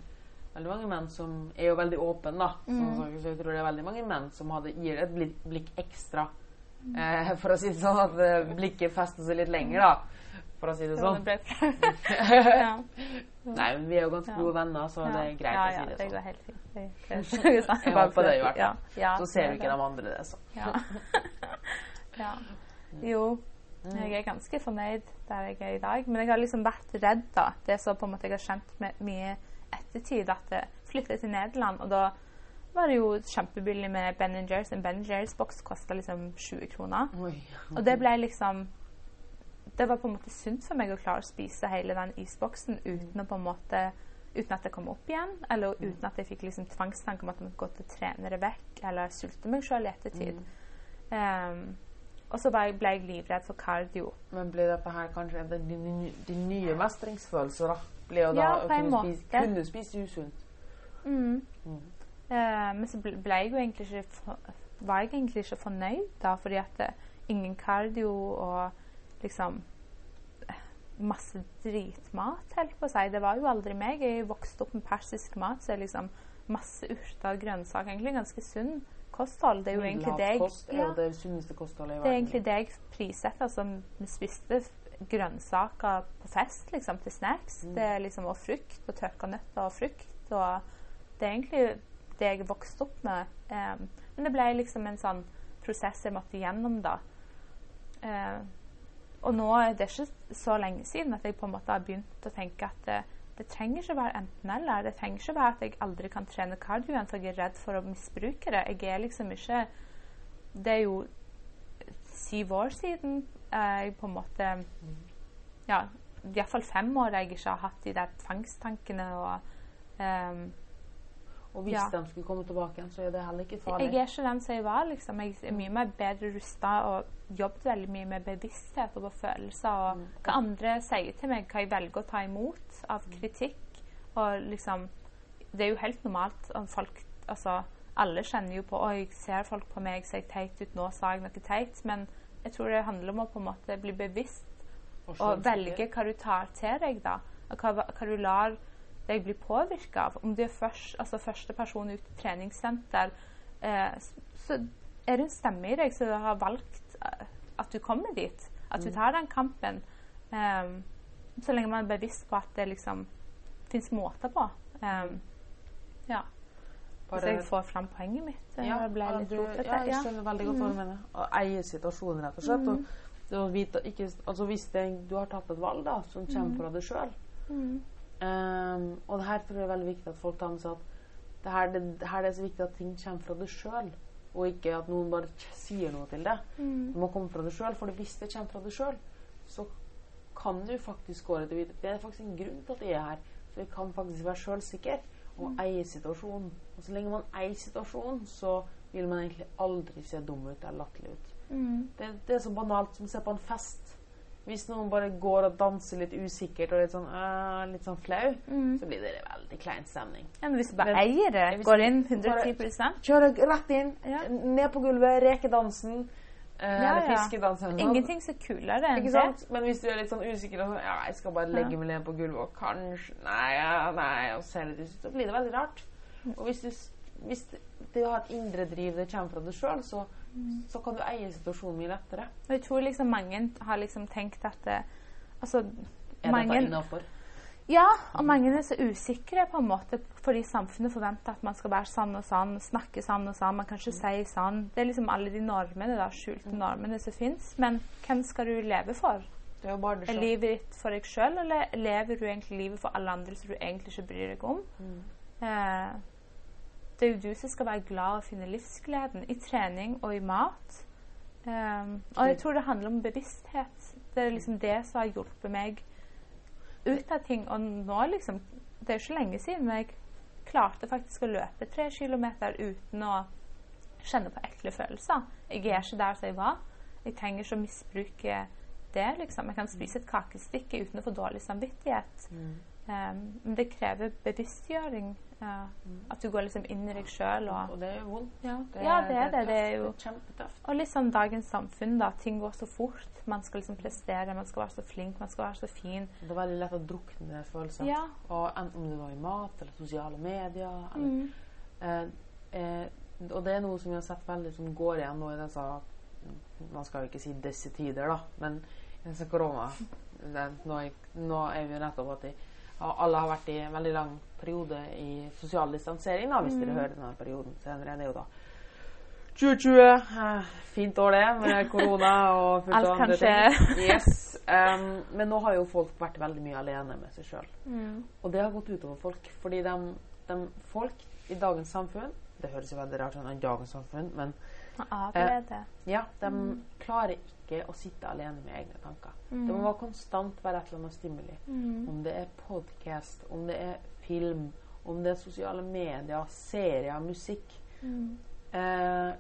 Speaker 1: Veldig mange menn som er jo veldig åpne, da. Så,
Speaker 2: Mm.
Speaker 1: så, så jeg tror det er veldig mange menn som hadde, gir et blikk, blikk ekstra. Eh, for å si det sånn at eh, blikket fester seg litt lenger, da. For å si det sånn.
Speaker 2: det ja.
Speaker 1: Nei, men vi er jo ganske gode venner, så det er greit
Speaker 2: ja,
Speaker 1: å si
Speaker 2: ja,
Speaker 1: det
Speaker 2: det
Speaker 1: sånn.
Speaker 2: går helt fint. Det, det, det, det,
Speaker 1: Jeg håper det i hvert fall.
Speaker 2: Ja, ja,
Speaker 1: Så ser
Speaker 2: det
Speaker 1: jo ikke
Speaker 2: det.
Speaker 1: de andre det, så.
Speaker 2: Ja. Jo, jeg er ganske fornøyd der jeg er i dag. Men jeg har liksom vært redd, da. Det er så på en måte jeg har kjent med mye ettertid, at jeg flyttet til Nederland, og da var det jo kjempebillig med Ben Jerry's. En Ben Jerry's-boks kosta liksom 20 kroner.
Speaker 1: Oi.
Speaker 2: Og det ble liksom Det var på en måte sunt for meg å klare å spise hele den isboksen uten å på en måte uten at jeg kom opp igjen, eller uten at jeg fikk liksom tvangstanke om at jeg måtte gå til trenere vekk, eller sulte meg sjøl i ettertid. Um, og så ble jeg, livredd for kardio.
Speaker 1: Men blir dette her kanskje en av de, nye mestringsfølelser, da? Blir jo da
Speaker 2: Ja, på en
Speaker 1: kunne
Speaker 2: måte.
Speaker 1: spise, kunne spise usunt.
Speaker 2: Mm.
Speaker 1: Mm.
Speaker 2: Uh, men så ble jeg jo egentlig ikke var jeg egentlig ikke fornøyd, da, fordi at det, ingen kardio og liksom eh, masse dritmat, helt på å si. Det var jo aldri meg. Jeg vokste opp med persisk mat, så er liksom masse urter og grønnsaker. Egentlig ganske sunn kosthold. Det er jo egentlig det jeg ja,
Speaker 1: det
Speaker 2: det er egentlig det jeg prissetter. Altså, vi spiste grønnsaker på fest, liksom, til snacks.
Speaker 1: Mm.
Speaker 2: Det er liksom, og frukt, og tørka nøtter og frukt. Og det er egentlig det jeg vokste opp med. Um, men det ble liksom en sånn prosess jeg måtte gjennom, da. Uh, og nå er det ikke så lenge siden at jeg på en måte har begynt å tenke at det, det trenger ikke være enten-eller. Det trenger ikke være at jeg aldri kan trene cardio igjen, for jeg er redd for å misbruke det. Jeg er liksom ikke Det er jo syv år siden eh, jeg på en måte Ja, iallfall fem år jeg ikke har hatt de der tvangstankene og ehm,
Speaker 1: Og hvis
Speaker 2: Ja.
Speaker 1: de skulle komme tilbake igjen, så er det heller ikke farlig.
Speaker 2: Jeg er ikke den som jeg var. liksom. Jeg er mye mer bedre rusta og jobbet veldig mye med bevissthet og på følelser. Og
Speaker 1: Mm.
Speaker 2: hva andre sier til meg, hva jeg velger å ta imot av kritikk. Og liksom Det er jo helt normalt om folk Altså, alle kjenner jo på Oi, ser folk på meg, ser jeg teit ut? Nå sa jeg noe teit. Men jeg tror det handler om å på en måte bli bevisst
Speaker 1: Og
Speaker 2: og velge hva du tar til deg, da. Og hva, hva du lar deg blir påvirka av. Om du er først, altså første person ut i treningssenter, eh, så er det en stemme i deg som har valgt eh, at du kommer dit. At du
Speaker 1: Mm.
Speaker 2: tar den kampen. Em, så lenge man er bevisst på at det liksom fins måter på. Em, ja. Hvis jeg får fram poenget mitt. eh,
Speaker 1: ja, du, ja, jeg skjønner veldig godt hva du
Speaker 2: Mm.
Speaker 1: mener. Å eie situasjonen, rett og slett. Og å vite, ikke, altså hvis det, du har tatt et valg da, som kommer
Speaker 2: Mm.
Speaker 1: fra deg sjøl
Speaker 2: Mm.
Speaker 1: Og det her tror jeg er veldig viktig at folk tar med seg at det her, det, det her er så viktig at ting kommer fra deg sjøl, og ikke at noen bare sier noe til deg.
Speaker 2: Mm.
Speaker 1: Det må komme fra deg sjøl, for hvis det kommer fra deg sjøl, så kan du faktisk gå etter videre. Det er faktisk en grunn til at jeg er her. Så jeg kan faktisk være sjølsikker og eie situasjonen. Og så lenge man eier situasjonen, så vil man egentlig aldri se dum ut eller latterlig ut.
Speaker 2: Mm.
Speaker 1: Det, det er så banalt som å se på en fest. Hvis noen bare går og danser litt usikkert og litt sånn, øh, litt sånn flau,
Speaker 2: Mm.
Speaker 1: så blir det en veldig klein stemning.
Speaker 2: Ja, men hvis du bare
Speaker 1: eiere,
Speaker 2: eier det, går inn
Speaker 1: bare-
Speaker 2: 110
Speaker 1: Kjører rett inn,
Speaker 2: Ja.
Speaker 1: ned på gulvet, rekedansen, eh,
Speaker 2: Ja,
Speaker 1: eller
Speaker 2: ja.
Speaker 1: fiskedansen. noe.
Speaker 2: Ingenting så kulere enn det.
Speaker 1: Men hvis du er litt sånn usikker og sånn Ja, jeg skal bare legge meg ned på gulvet og kanskje Nei, ja, nei Og ser litt ut, så blir det veldig rart. Og hvis du hvis du har et indre driv det kommer fra deg sjøl, så,
Speaker 2: Mm.
Speaker 1: så kan du eie situasjonen mye lettere.
Speaker 2: Og jeg tror liksom mange har liksom tenkt at det, Altså,
Speaker 1: Er
Speaker 2: mange
Speaker 1: dette innafor?
Speaker 2: Ja, og mange er så usikre på en måte fordi samfunnet forventer at man skal være sånn og sånn, snakke sånn og sånn, man kan ikke si sånn. Det er liksom alle de normene, da, skjulte normene som fins. Men hvem skal du leve for?
Speaker 1: Det er det
Speaker 2: Er livet ditt for deg sjøl, eller lever du egentlig livet for alle andre som du egentlig ikke bryr deg om?
Speaker 1: Mm.
Speaker 2: Eh, det er jo du som skal være glad og finne livsgleden i trening og i mat. Um, og jeg tror det handler om bevissthet. Det er liksom det som har hjulpet meg ut av ting. Og nå liksom Det er jo ikke lenge siden, men jeg klarte faktisk å løpe tre kilometer uten å kjenne på ekle følelser. Jeg er ikke der som jeg var. Jeg trenger ikke å misbruke det, liksom. Jeg kan spise et kakestykke uten å få dårlig samvittighet.
Speaker 1: Mm.
Speaker 2: Men det krever bevisstgjøring. uh, at du går liksom inn i deg sjøl og
Speaker 1: Og det er vondt.
Speaker 2: ja. ja, det er det. Det er jo
Speaker 1: kjempetøft.
Speaker 2: Og liksom dagens samfunn, da. Ting går så fort. Man skal liksom prestere, man skal være så flink, man skal være så fin.
Speaker 1: Det er veldig lett å drukne i følelser.
Speaker 2: Ja.
Speaker 1: Og enten om det var i mat eller sosiale medier. Eller,
Speaker 2: Mm.
Speaker 1: eh, eh, og det er noe som vi har sett veldig som går igjen nå i disse Man skal jo ikke si disse tider, da, men i disse korona det, nå, er, vi jo nettopp at de, ja, alle har vært i en veldig lang periode i sosial distansering, da, hvis dere hører denne perioden senere. Det er jo da 2020. Eh, fint år, det, med korona og fullt av andre ting. Yes. Um, men nå har jo folk vært veldig mye alene med seg sjøl.
Speaker 2: Mm.
Speaker 1: Og det har gått utover folk. Fordi de, de folk i dagens samfunn Det høres jo veldig rart ut i dagens samfunn, men
Speaker 2: Avlede.
Speaker 1: Ja, de klarer ikke å sitte alene med egne tanker.
Speaker 2: Mm.
Speaker 1: Det må være konstant være et eller annet stimuli. Om det er podkast, om det er film, om det er sosiale medier, serier, musikk.
Speaker 2: Mm.
Speaker 1: Eh,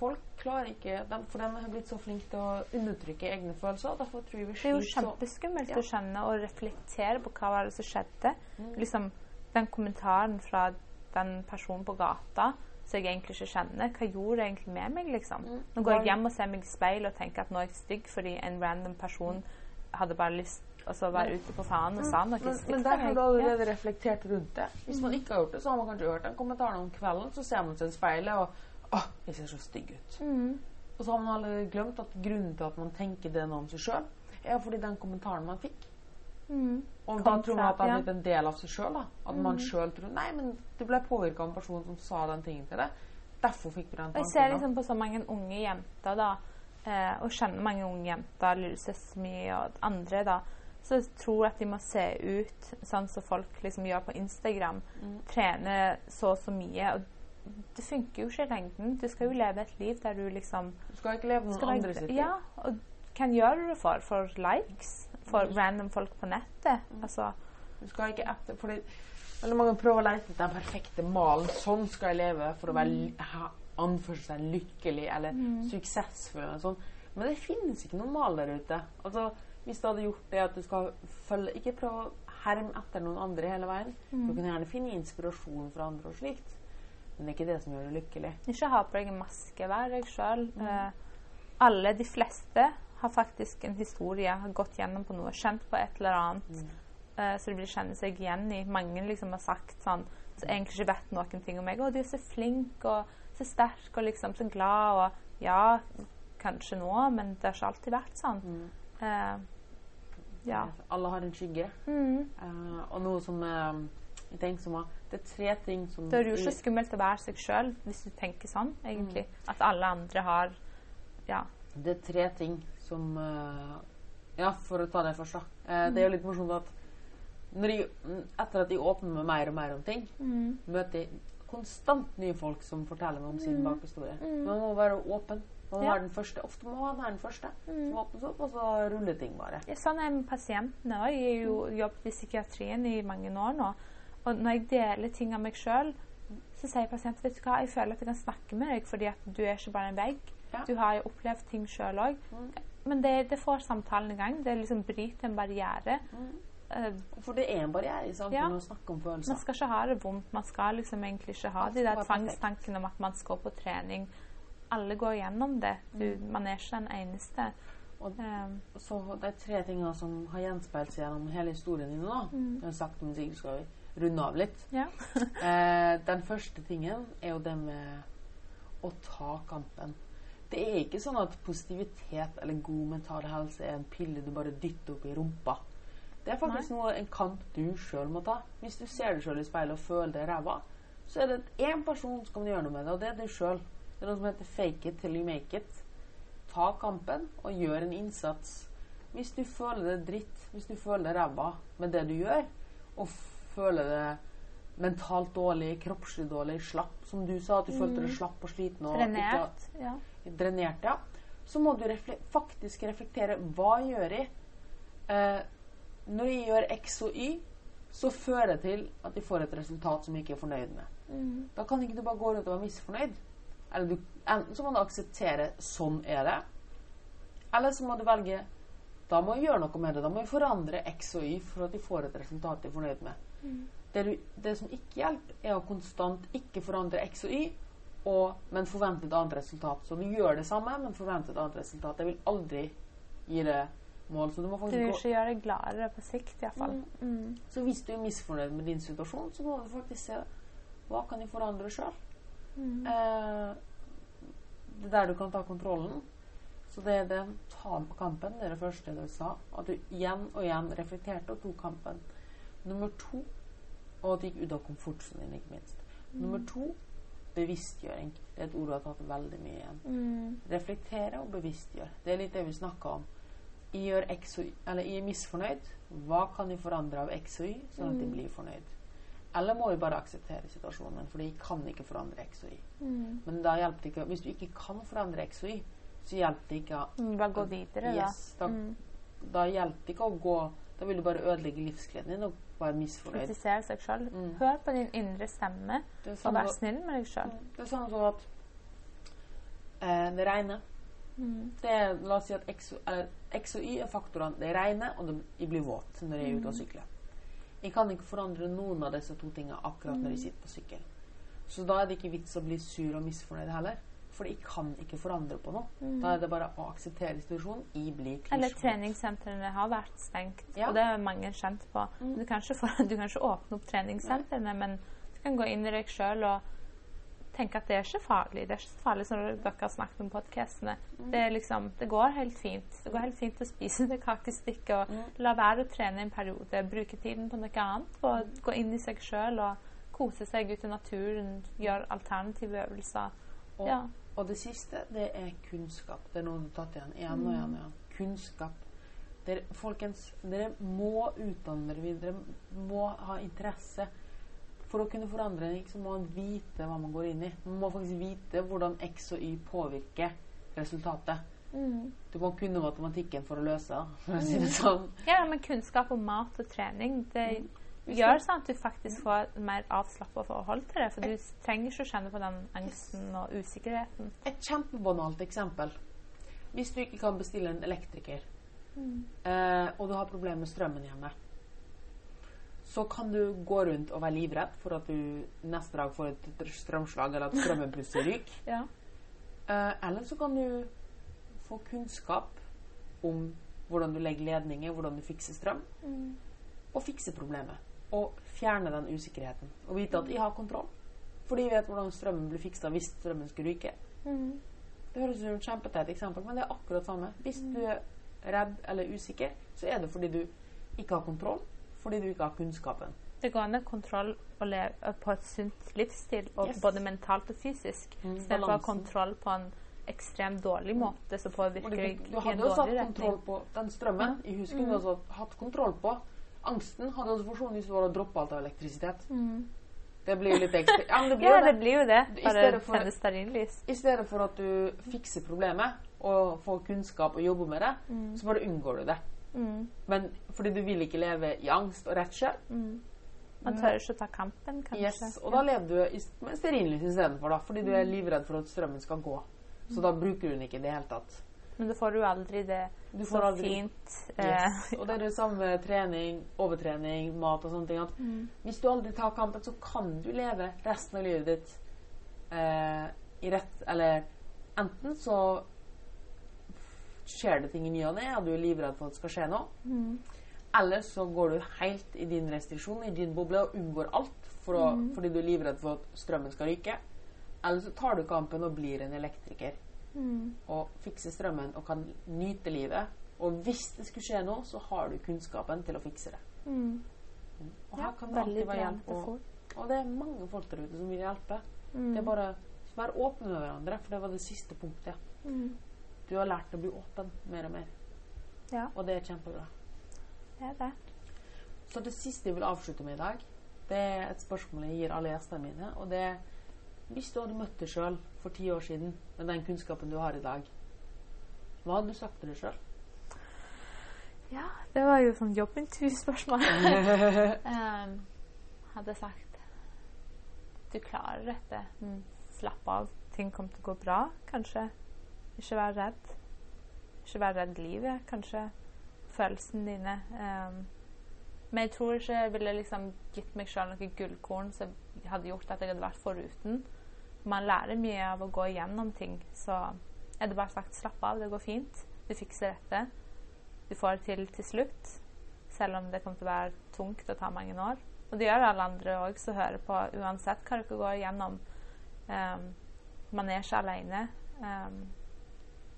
Speaker 1: folk klarer ikke de, For de har blitt så flinke til å undertrykke egne følelser. Derfor tror vi
Speaker 2: Det er jo kjempeskummelt
Speaker 1: Ja.
Speaker 2: å kjenne og reflektere på hva var det som skjedde.
Speaker 1: Mm.
Speaker 2: Liksom, den kommentaren fra den personen på gata som jeg egentlig ikke kjenner, hva gjorde det egentlig med meg? liksom?
Speaker 1: Mm.
Speaker 2: Nå går jeg hjem og ser meg i speilet og tenker at nå er jeg stygg fordi en random person hadde bare lyst altså, å være ute på faen og sa noe
Speaker 1: Mm. men,
Speaker 2: stygt
Speaker 1: men
Speaker 2: til
Speaker 1: der har du allerede reflektert rundt det. Hvis man ikke har gjort det, så har man kanskje hørt den kommentaren om kvelden. Så ser man seg i speilet og Åh, jeg ser så stygg ut.
Speaker 2: Mm.
Speaker 1: Og så har man allerede glemt at grunnen til at man tenker det nå om seg sjøl, er fordi den kommentaren man fikk.
Speaker 2: Mm.
Speaker 1: Og da tror man at det
Speaker 2: er
Speaker 1: blitt en del av seg sjøl. At man sjøl tror Nei, men du ble påvirka av en person som sa den tingen til deg. Derfor fikk du den
Speaker 2: Og jeg ser liksom på så mange unge jenter, da, eh, og kjenner mange unge jenter, Lille Søstermi og andre, da, som tror at de må se ut sånn som folk liksom gjør på Instagram.
Speaker 1: Mm.
Speaker 2: Trene så og så mye. Og det funker jo ikke i lengden. Du skal jo leve et liv der du liksom
Speaker 1: Du skal ikke leve noen andre sitt liv.
Speaker 2: Ja, og hvem gjør du det for? For likes? For
Speaker 1: Mm.
Speaker 2: random folk på nettet? Altså,
Speaker 1: Du skal ikke etter Fordi veldig mange prøver å lete den perfekte malen. Sånn skal jeg leve for å være
Speaker 2: Mm.
Speaker 1: ha- anførsel seg lykkelig eller suksessfull. Eller sånn. Men det finnes ikke noen mal der ute. Altså, hvis du hadde gjort det at du skal følge Ikke prøve å herme etter noen andre hele veien.
Speaker 2: Mm.
Speaker 1: Du kan gjerne finne inspirasjon fra andre og slikt. Men det er ikke det som gjør deg lykkelig.
Speaker 2: ikke ha på deg en maske. Vær deg sjøl.
Speaker 1: Mm.
Speaker 2: Eh, alle, de fleste, har faktisk en historie, har gått gjennom på noe, kjent på et eller annet.
Speaker 1: Mm.
Speaker 2: Uh, så de vil kjenne seg igjen i. Mange liksom har sagt sånn som egentlig ikke vet noen ting om meg. 'Å, du er så flink og så sterk og liksom så glad.' Og ja, kanskje nå, men det har ikke alltid vært sånn.
Speaker 1: Mm.
Speaker 2: Uh, ja.
Speaker 1: Alle har en skygge.
Speaker 2: Mm.
Speaker 1: Uh, og noe som jeg tenker som var, Det er tre ting som
Speaker 2: Det er jo ikke skummelt å være seg sjøl, hvis du tenker sånn, egentlig. At alle andre har Ja.
Speaker 1: Det er tre ting som eh, Ja, for å ta det først, da. Mm. Det er jo litt morsomt at jeg, etter at jeg åpner meg mer og mer om ting,
Speaker 2: Mm.
Speaker 1: møter jeg konstant nye folk som forteller meg om sin bakhistorie.
Speaker 2: Mm.
Speaker 1: Man må være åpen. Man må
Speaker 2: Ja.
Speaker 1: være den første. Ofte må man være den første
Speaker 2: Mm.
Speaker 1: som åpnes opp, og så ruller ting bare.
Speaker 2: Ja, sånn er med pasientene òg. Jeg har jo jobbet i psykiatrien i mange år nå. Og når jeg deler ting av meg sjøl, så sier pasienten vet du hva, jeg føler at jeg kan snakke med deg fordi at du er ikke bare en vegg.
Speaker 1: Ja.
Speaker 2: Du har jo opplevd ting sjøl òg.
Speaker 1: Mm.
Speaker 2: Men det, det får samtalen i gang. Det liksom bryter en barriere.
Speaker 1: Mm.
Speaker 2: Eh,
Speaker 1: For det er en barriere i samfunnet
Speaker 2: Ja.
Speaker 1: å snakke om følelser.
Speaker 2: man skal ikke ha det vondt. Man skal liksom egentlig ikke ha de der tvangstankene om at man skal på trening. Alle går gjennom det. Du, man er ikke den eneste.
Speaker 1: Mm. Og-
Speaker 2: um.
Speaker 1: Så er tre ting som har gjenspeilt seg gjennom hele historien din nå.
Speaker 2: Mm.
Speaker 1: Jeg har sagt om sikkert skal vi runde av litt.
Speaker 2: ja.
Speaker 1: Eh, den første tingen er jo det med å ta kampen. Det er ikke sånn at positivitet eller god mental helse er en pille du bare dytter opp i rumpa. Det er faktisk noe, en kamp du sjøl må ta. Hvis du ser deg sjøl i speilet og føler deg ræva, så er det én person som kan gjøre noe med det, og det er du sjøl. Det er noe som heter 'fake it till you make it'. Ta kampen og gjør en innsats. Hvis du føler det dritt, hvis du føler deg ræva med det du gjør, og føler det mentalt dårlig, kroppslig dårlig, slapp, som du sa, at du følte deg slapp og sliten og ikke
Speaker 2: Ja.
Speaker 1: Drenert, ja, så må du refle faktisk reflektere hva gjør jeg eh, Når jeg gjør X og Y, så fører det til at jeg får et resultat som jeg ikke er fornøyd med.
Speaker 2: Mm.
Speaker 1: Da kan ikke du bare gå rundt og være misfornøyd. Eller du, enten så må du akseptere sånn er det, eller så må du velge da må jeg gjøre noe med det. Da må jeg forandre X og Y for at jeg får et resultat jeg er fornøyd med.
Speaker 2: Mm.
Speaker 1: Det, du, det som ikke hjelper, er å konstant ikke forandre X og Y, og, men forvente et annet resultat. Så du gjør det samme, men forventer et annet resultat. Det vil aldri gi deg mål. Så du må
Speaker 2: du vil ikke gjøre deg gladere på sikt, iallfall.
Speaker 1: Mm.
Speaker 2: Mm.
Speaker 1: Så hvis du er misfornøyd med din situasjon, så må du faktisk se hva kan jeg forandre sjøl.
Speaker 2: Mm.
Speaker 1: Eh, det er der du kan ta kontrollen. Så det er den ta kampen, det er det første du sa. At du igjen og igjen reflekterte og tok kampen. Nummer to Og at du gikk ut av komfortsonen din, ikke minst. Nummer to bevisstgjøring. Det er et ord du har tatt veldig mye igjen.
Speaker 2: Mm.
Speaker 1: Reflektere og bevisstgjøre. Det er litt det vi snakka om. I gjør X og y, eller I er misfornøyd. Hva kan jeg forandre av X og Y, sånn at jeg
Speaker 2: Mm.
Speaker 1: blir fornøyd? Eller må vi bare akseptere situasjonen, for jeg kan ikke forandre X og Y.
Speaker 2: Mm.
Speaker 1: Men da hjelper det ikke Hvis du ikke kan forandre X og Y, så hjelper det ikke
Speaker 2: Mm, Bare gå videre,
Speaker 1: Yes,
Speaker 2: da.
Speaker 1: da,
Speaker 2: Mm.
Speaker 1: da hjelper det ikke å gå Da vil du bare ødelegge livsgleden din og være misfornøyd.
Speaker 2: Kritisere seg sjøl.
Speaker 1: Mm.
Speaker 2: Hør på din indre stemme,
Speaker 1: er
Speaker 2: og
Speaker 1: sånn
Speaker 2: vær snill med deg sjøl.
Speaker 1: Det er sånn som at eh, det regner.
Speaker 2: Mm.
Speaker 1: Det er, la oss si at X, og Y er faktorene. Det regner, og de blir våt når de er ute og sykler. Jeg kan ikke forandre noen av disse to tingene akkurat når jeg sitter på sykkel. Så da er det ikke vits å bli sur og misfornøyd heller. For jeg kan ikke forandre på noe.
Speaker 2: Mm.
Speaker 1: Da er det bare å akseptere situasjonen. Jeg blir
Speaker 2: Eller
Speaker 1: klisjvåt.
Speaker 2: treningssentrene har vært stengt,
Speaker 1: Ja.
Speaker 2: og det er mange kjent på.
Speaker 1: Mm.
Speaker 2: Du, kan få, du kan ikke åpne opp treningssentrene, men du kan gå inn i deg sjøl og tenke at det er ikke farlig. Det er ikke så farlig som dere har snakket om podkastene.
Speaker 1: Mm.
Speaker 2: Det, liksom, det går helt fint. Det går helt fint å spise det kakestykket og
Speaker 1: Mm.
Speaker 2: la være å trene en periode. Bruke tiden på noe annet. Og gå inn i seg sjøl og kose seg ute i naturen. Gjøre alternative øvelser.
Speaker 1: Og,
Speaker 2: Ja.
Speaker 1: Og det siste, det er kunnskap. Det er noe du har tatt igjen igjen og igjen. og igjen. Kunnskap. Dere, folkens, dere må utdanne dere videre. Dere må ha interesse. For å kunne forandre en så må man vite hva man går inn i. Man må faktisk vite hvordan X og Y påvirker resultatet.
Speaker 2: Mm.
Speaker 1: Du må kunne matematikken for å løse for å si det sånn.
Speaker 2: Ja, men kunnskap om mat og trening det
Speaker 1: Hvis
Speaker 2: gjør sånn at du faktisk får et mer avslappa forhold til det. For du trenger ikke å kjenne på den angsten og usikkerheten.
Speaker 1: Et kjempebanalt eksempel. Hvis du ikke kan bestille en elektriker, eh, og du har problemer med strømmen hjemme, så kan du gå rundt og være livredd for at du neste dag får et strømslag, eller at strømmen plutselig ryker.
Speaker 2: Ja.
Speaker 1: Eh, eller så kan du få kunnskap om hvordan du legger ledninger, hvordan du fikser strøm, og fikse problemet. Og fjerne den usikkerheten. Og vite at jeg har kontroll. Fordi de vet hvordan strømmen blir fiksa hvis strømmen skulle ryke.
Speaker 2: Mm.
Speaker 1: Det høres ut som et kjempeteit eksempel, men det er akkurat samme. Hvis du er redd eller usikker, så er det fordi du ikke har kontroll. Fordi du ikke har kunnskapen.
Speaker 2: Det går an å ha kontroll på et sunt livsstil,
Speaker 1: Yes.
Speaker 2: både mentalt og fysisk.
Speaker 1: Mm,
Speaker 2: I stedet for å ha kontroll på en ekstremt dårlig måte som påvirker
Speaker 1: det
Speaker 2: ikke
Speaker 1: en
Speaker 2: dårlig
Speaker 1: retning
Speaker 2: du
Speaker 1: hadde
Speaker 2: jo
Speaker 1: satt kontroll på den strømmen. Jeg husker du også hatt kontroll på. Angsten hadde også forsvunnet hvis du droppe alt av elektrisitet.
Speaker 2: Mm.
Speaker 1: Det blir jo litt ekstra. Ja, det blir
Speaker 2: Ja, det
Speaker 1: det.
Speaker 2: blir jo det. Bare
Speaker 1: for-
Speaker 2: stearinlys.
Speaker 1: I stedet for at du fikser problemet og får kunnskap og jobber med det, så bare unngår du det.
Speaker 2: Mm.
Speaker 1: Men fordi du vil ikke leve i angst og redsel.
Speaker 2: Mm. Man tør ikke å ta kampen, kanskje.
Speaker 1: Yes, og da lever du i- med stearinlys istedenfor. Fordi du er
Speaker 2: Mm.
Speaker 1: livredd for at strømmen skal gå. Så da bruker du den ikke i det hele tatt.
Speaker 2: Men da får du aldri det
Speaker 1: Du
Speaker 2: så
Speaker 1: aldri
Speaker 2: fint. eh,
Speaker 1: Yes. Og det er det samme trening, overtrening, mat og sånne ting. At
Speaker 2: Mm.
Speaker 1: hvis du aldri tar kampen, så kan du leve resten av livet ditt eh, i rett Eller enten så skjer det ting i ny og ne, og du er livredd for at det skal skje noe.
Speaker 2: Mm.
Speaker 1: Eller så går du helt i din restriksjon, i din boble, og unngår alt for å,
Speaker 2: Mm.
Speaker 1: fordi du er livredd for at strømmen skal ryke. Eller så tar du kampen og blir en elektriker
Speaker 2: Mm.
Speaker 1: og fikse strømmen og kan nyte livet. Og hvis det skulle skje noe, så har du kunnskapen til å fikse det.
Speaker 2: Mm.
Speaker 1: Og
Speaker 2: Ja,
Speaker 1: her kan det alltid være hjelp. Og, og det er mange folk der ute som vil hjelpe.
Speaker 2: Mm.
Speaker 1: Det er bare å være åpne med hverandre, for det var det siste punktet.
Speaker 2: Mm.
Speaker 1: Du har lært å bli åpen mer og mer,
Speaker 2: Ja,
Speaker 1: og det er kjempebra.
Speaker 2: det er det.
Speaker 1: Så det siste jeg vil avslutte med i dag, det er et spørsmål jeg gir alle gjestene mine. Og det er Hvis du hadde møtt deg sjøl for ti år siden med den kunnskapen du har i dag, hva hadde du sagt til deg sjøl?
Speaker 2: Ja, det var jo sånn jobbintervjuspørsmål. um, hadde sagt Du klarer dette. Mm. Slapp av. Ting kommer til å gå bra, kanskje. Ikke vær redd. Ikke vær redd livet, kanskje. Følelsene dine. Um, men jeg tror ikke jeg ville liksom gitt meg sjøl noen gullkorn som hadde gjort at jeg hadde vært foruten. Man lærer mye av å gå igjennom ting, så jeg hadde bare sagt slapp av, det går fint. Du fikser dette. Du får det til til slutt, selv om det kommer til å være tungt og ta mange år. Og det gjør alle andre òg som hører på, uansett hva dere går igjennom. Um, man er ikke alene. Um,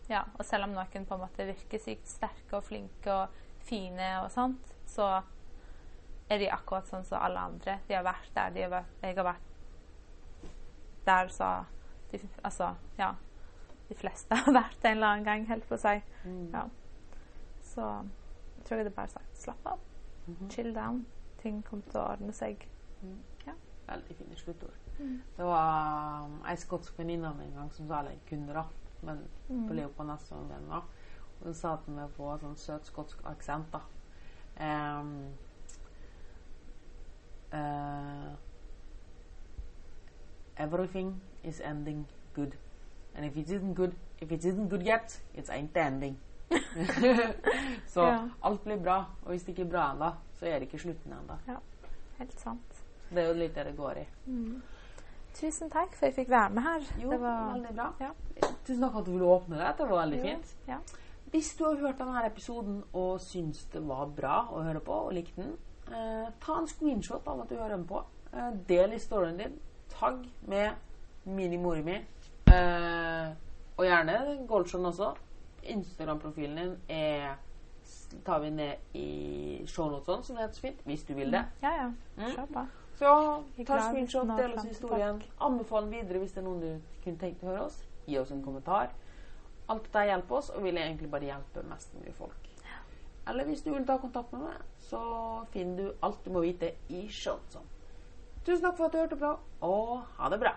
Speaker 2: ja, og selv om noen på en måte virker sykt sterke og flinke og fine og sånt, så er de akkurat sånn som alle andre. De har vært der. De har vært, jeg har vært der, så de, Altså, ja. De fleste har vært en eller annen gang, helt på å si.
Speaker 1: Mm.
Speaker 2: Ja. Så jeg tror jeg hadde bare sagt slapp av.
Speaker 1: Mhm.
Speaker 2: Chill down. Ting kommer til å ordne seg.
Speaker 1: Mm.
Speaker 2: Ja.
Speaker 1: Veldig fine sluttord. Det var um, ei skotsk venninne av meg en gang som sa eller kunne, da, men på Leo på da. Og hun sa til meg på sånn søt skotsk aksent, da. Um, uh, everything is ending good. And if it isn't good, if it isn't good yet, it's ain't ending. så
Speaker 2: Ja.
Speaker 1: alt blir bra. Og hvis det ikke er bra ennå, så er det ikke slutten ennå.
Speaker 2: Helt sant.
Speaker 1: Det er jo litt det det går i.
Speaker 2: Tusen takk for at jeg fikk være med her.
Speaker 1: Jo,
Speaker 2: det var
Speaker 1: veldig bra.
Speaker 2: Ja.
Speaker 1: Tusen takk at du ville åpne det. Det var veldig
Speaker 2: Jo,
Speaker 1: fint.
Speaker 2: Ja.
Speaker 1: Hvis du har hørt denne episoden og syns det var bra å høre på, og likte den, eh, ta en screenshot av at du har den på. Eh, del i storyen din. Tagg med mini-mori mi. Eh, og gjerne Goldshon også. Instagram-profilen din er tar vi ned i shownotene, som det heter så fint, hvis du vil det.
Speaker 2: ja, ja.
Speaker 1: Mm. Så ta screenshot, del oss historien. Anbefal den videre hvis det er noen du kunne tenkt å høre oss. Gi oss en kommentar. Alt dette hjelper oss, og vil egentlig bare hjelpe mest mulig folk. Eller hvis du vil ta kontakt med meg, så finner du alt du må vite i shownotene. Tusen takk for at du hørte på, og ha det bra.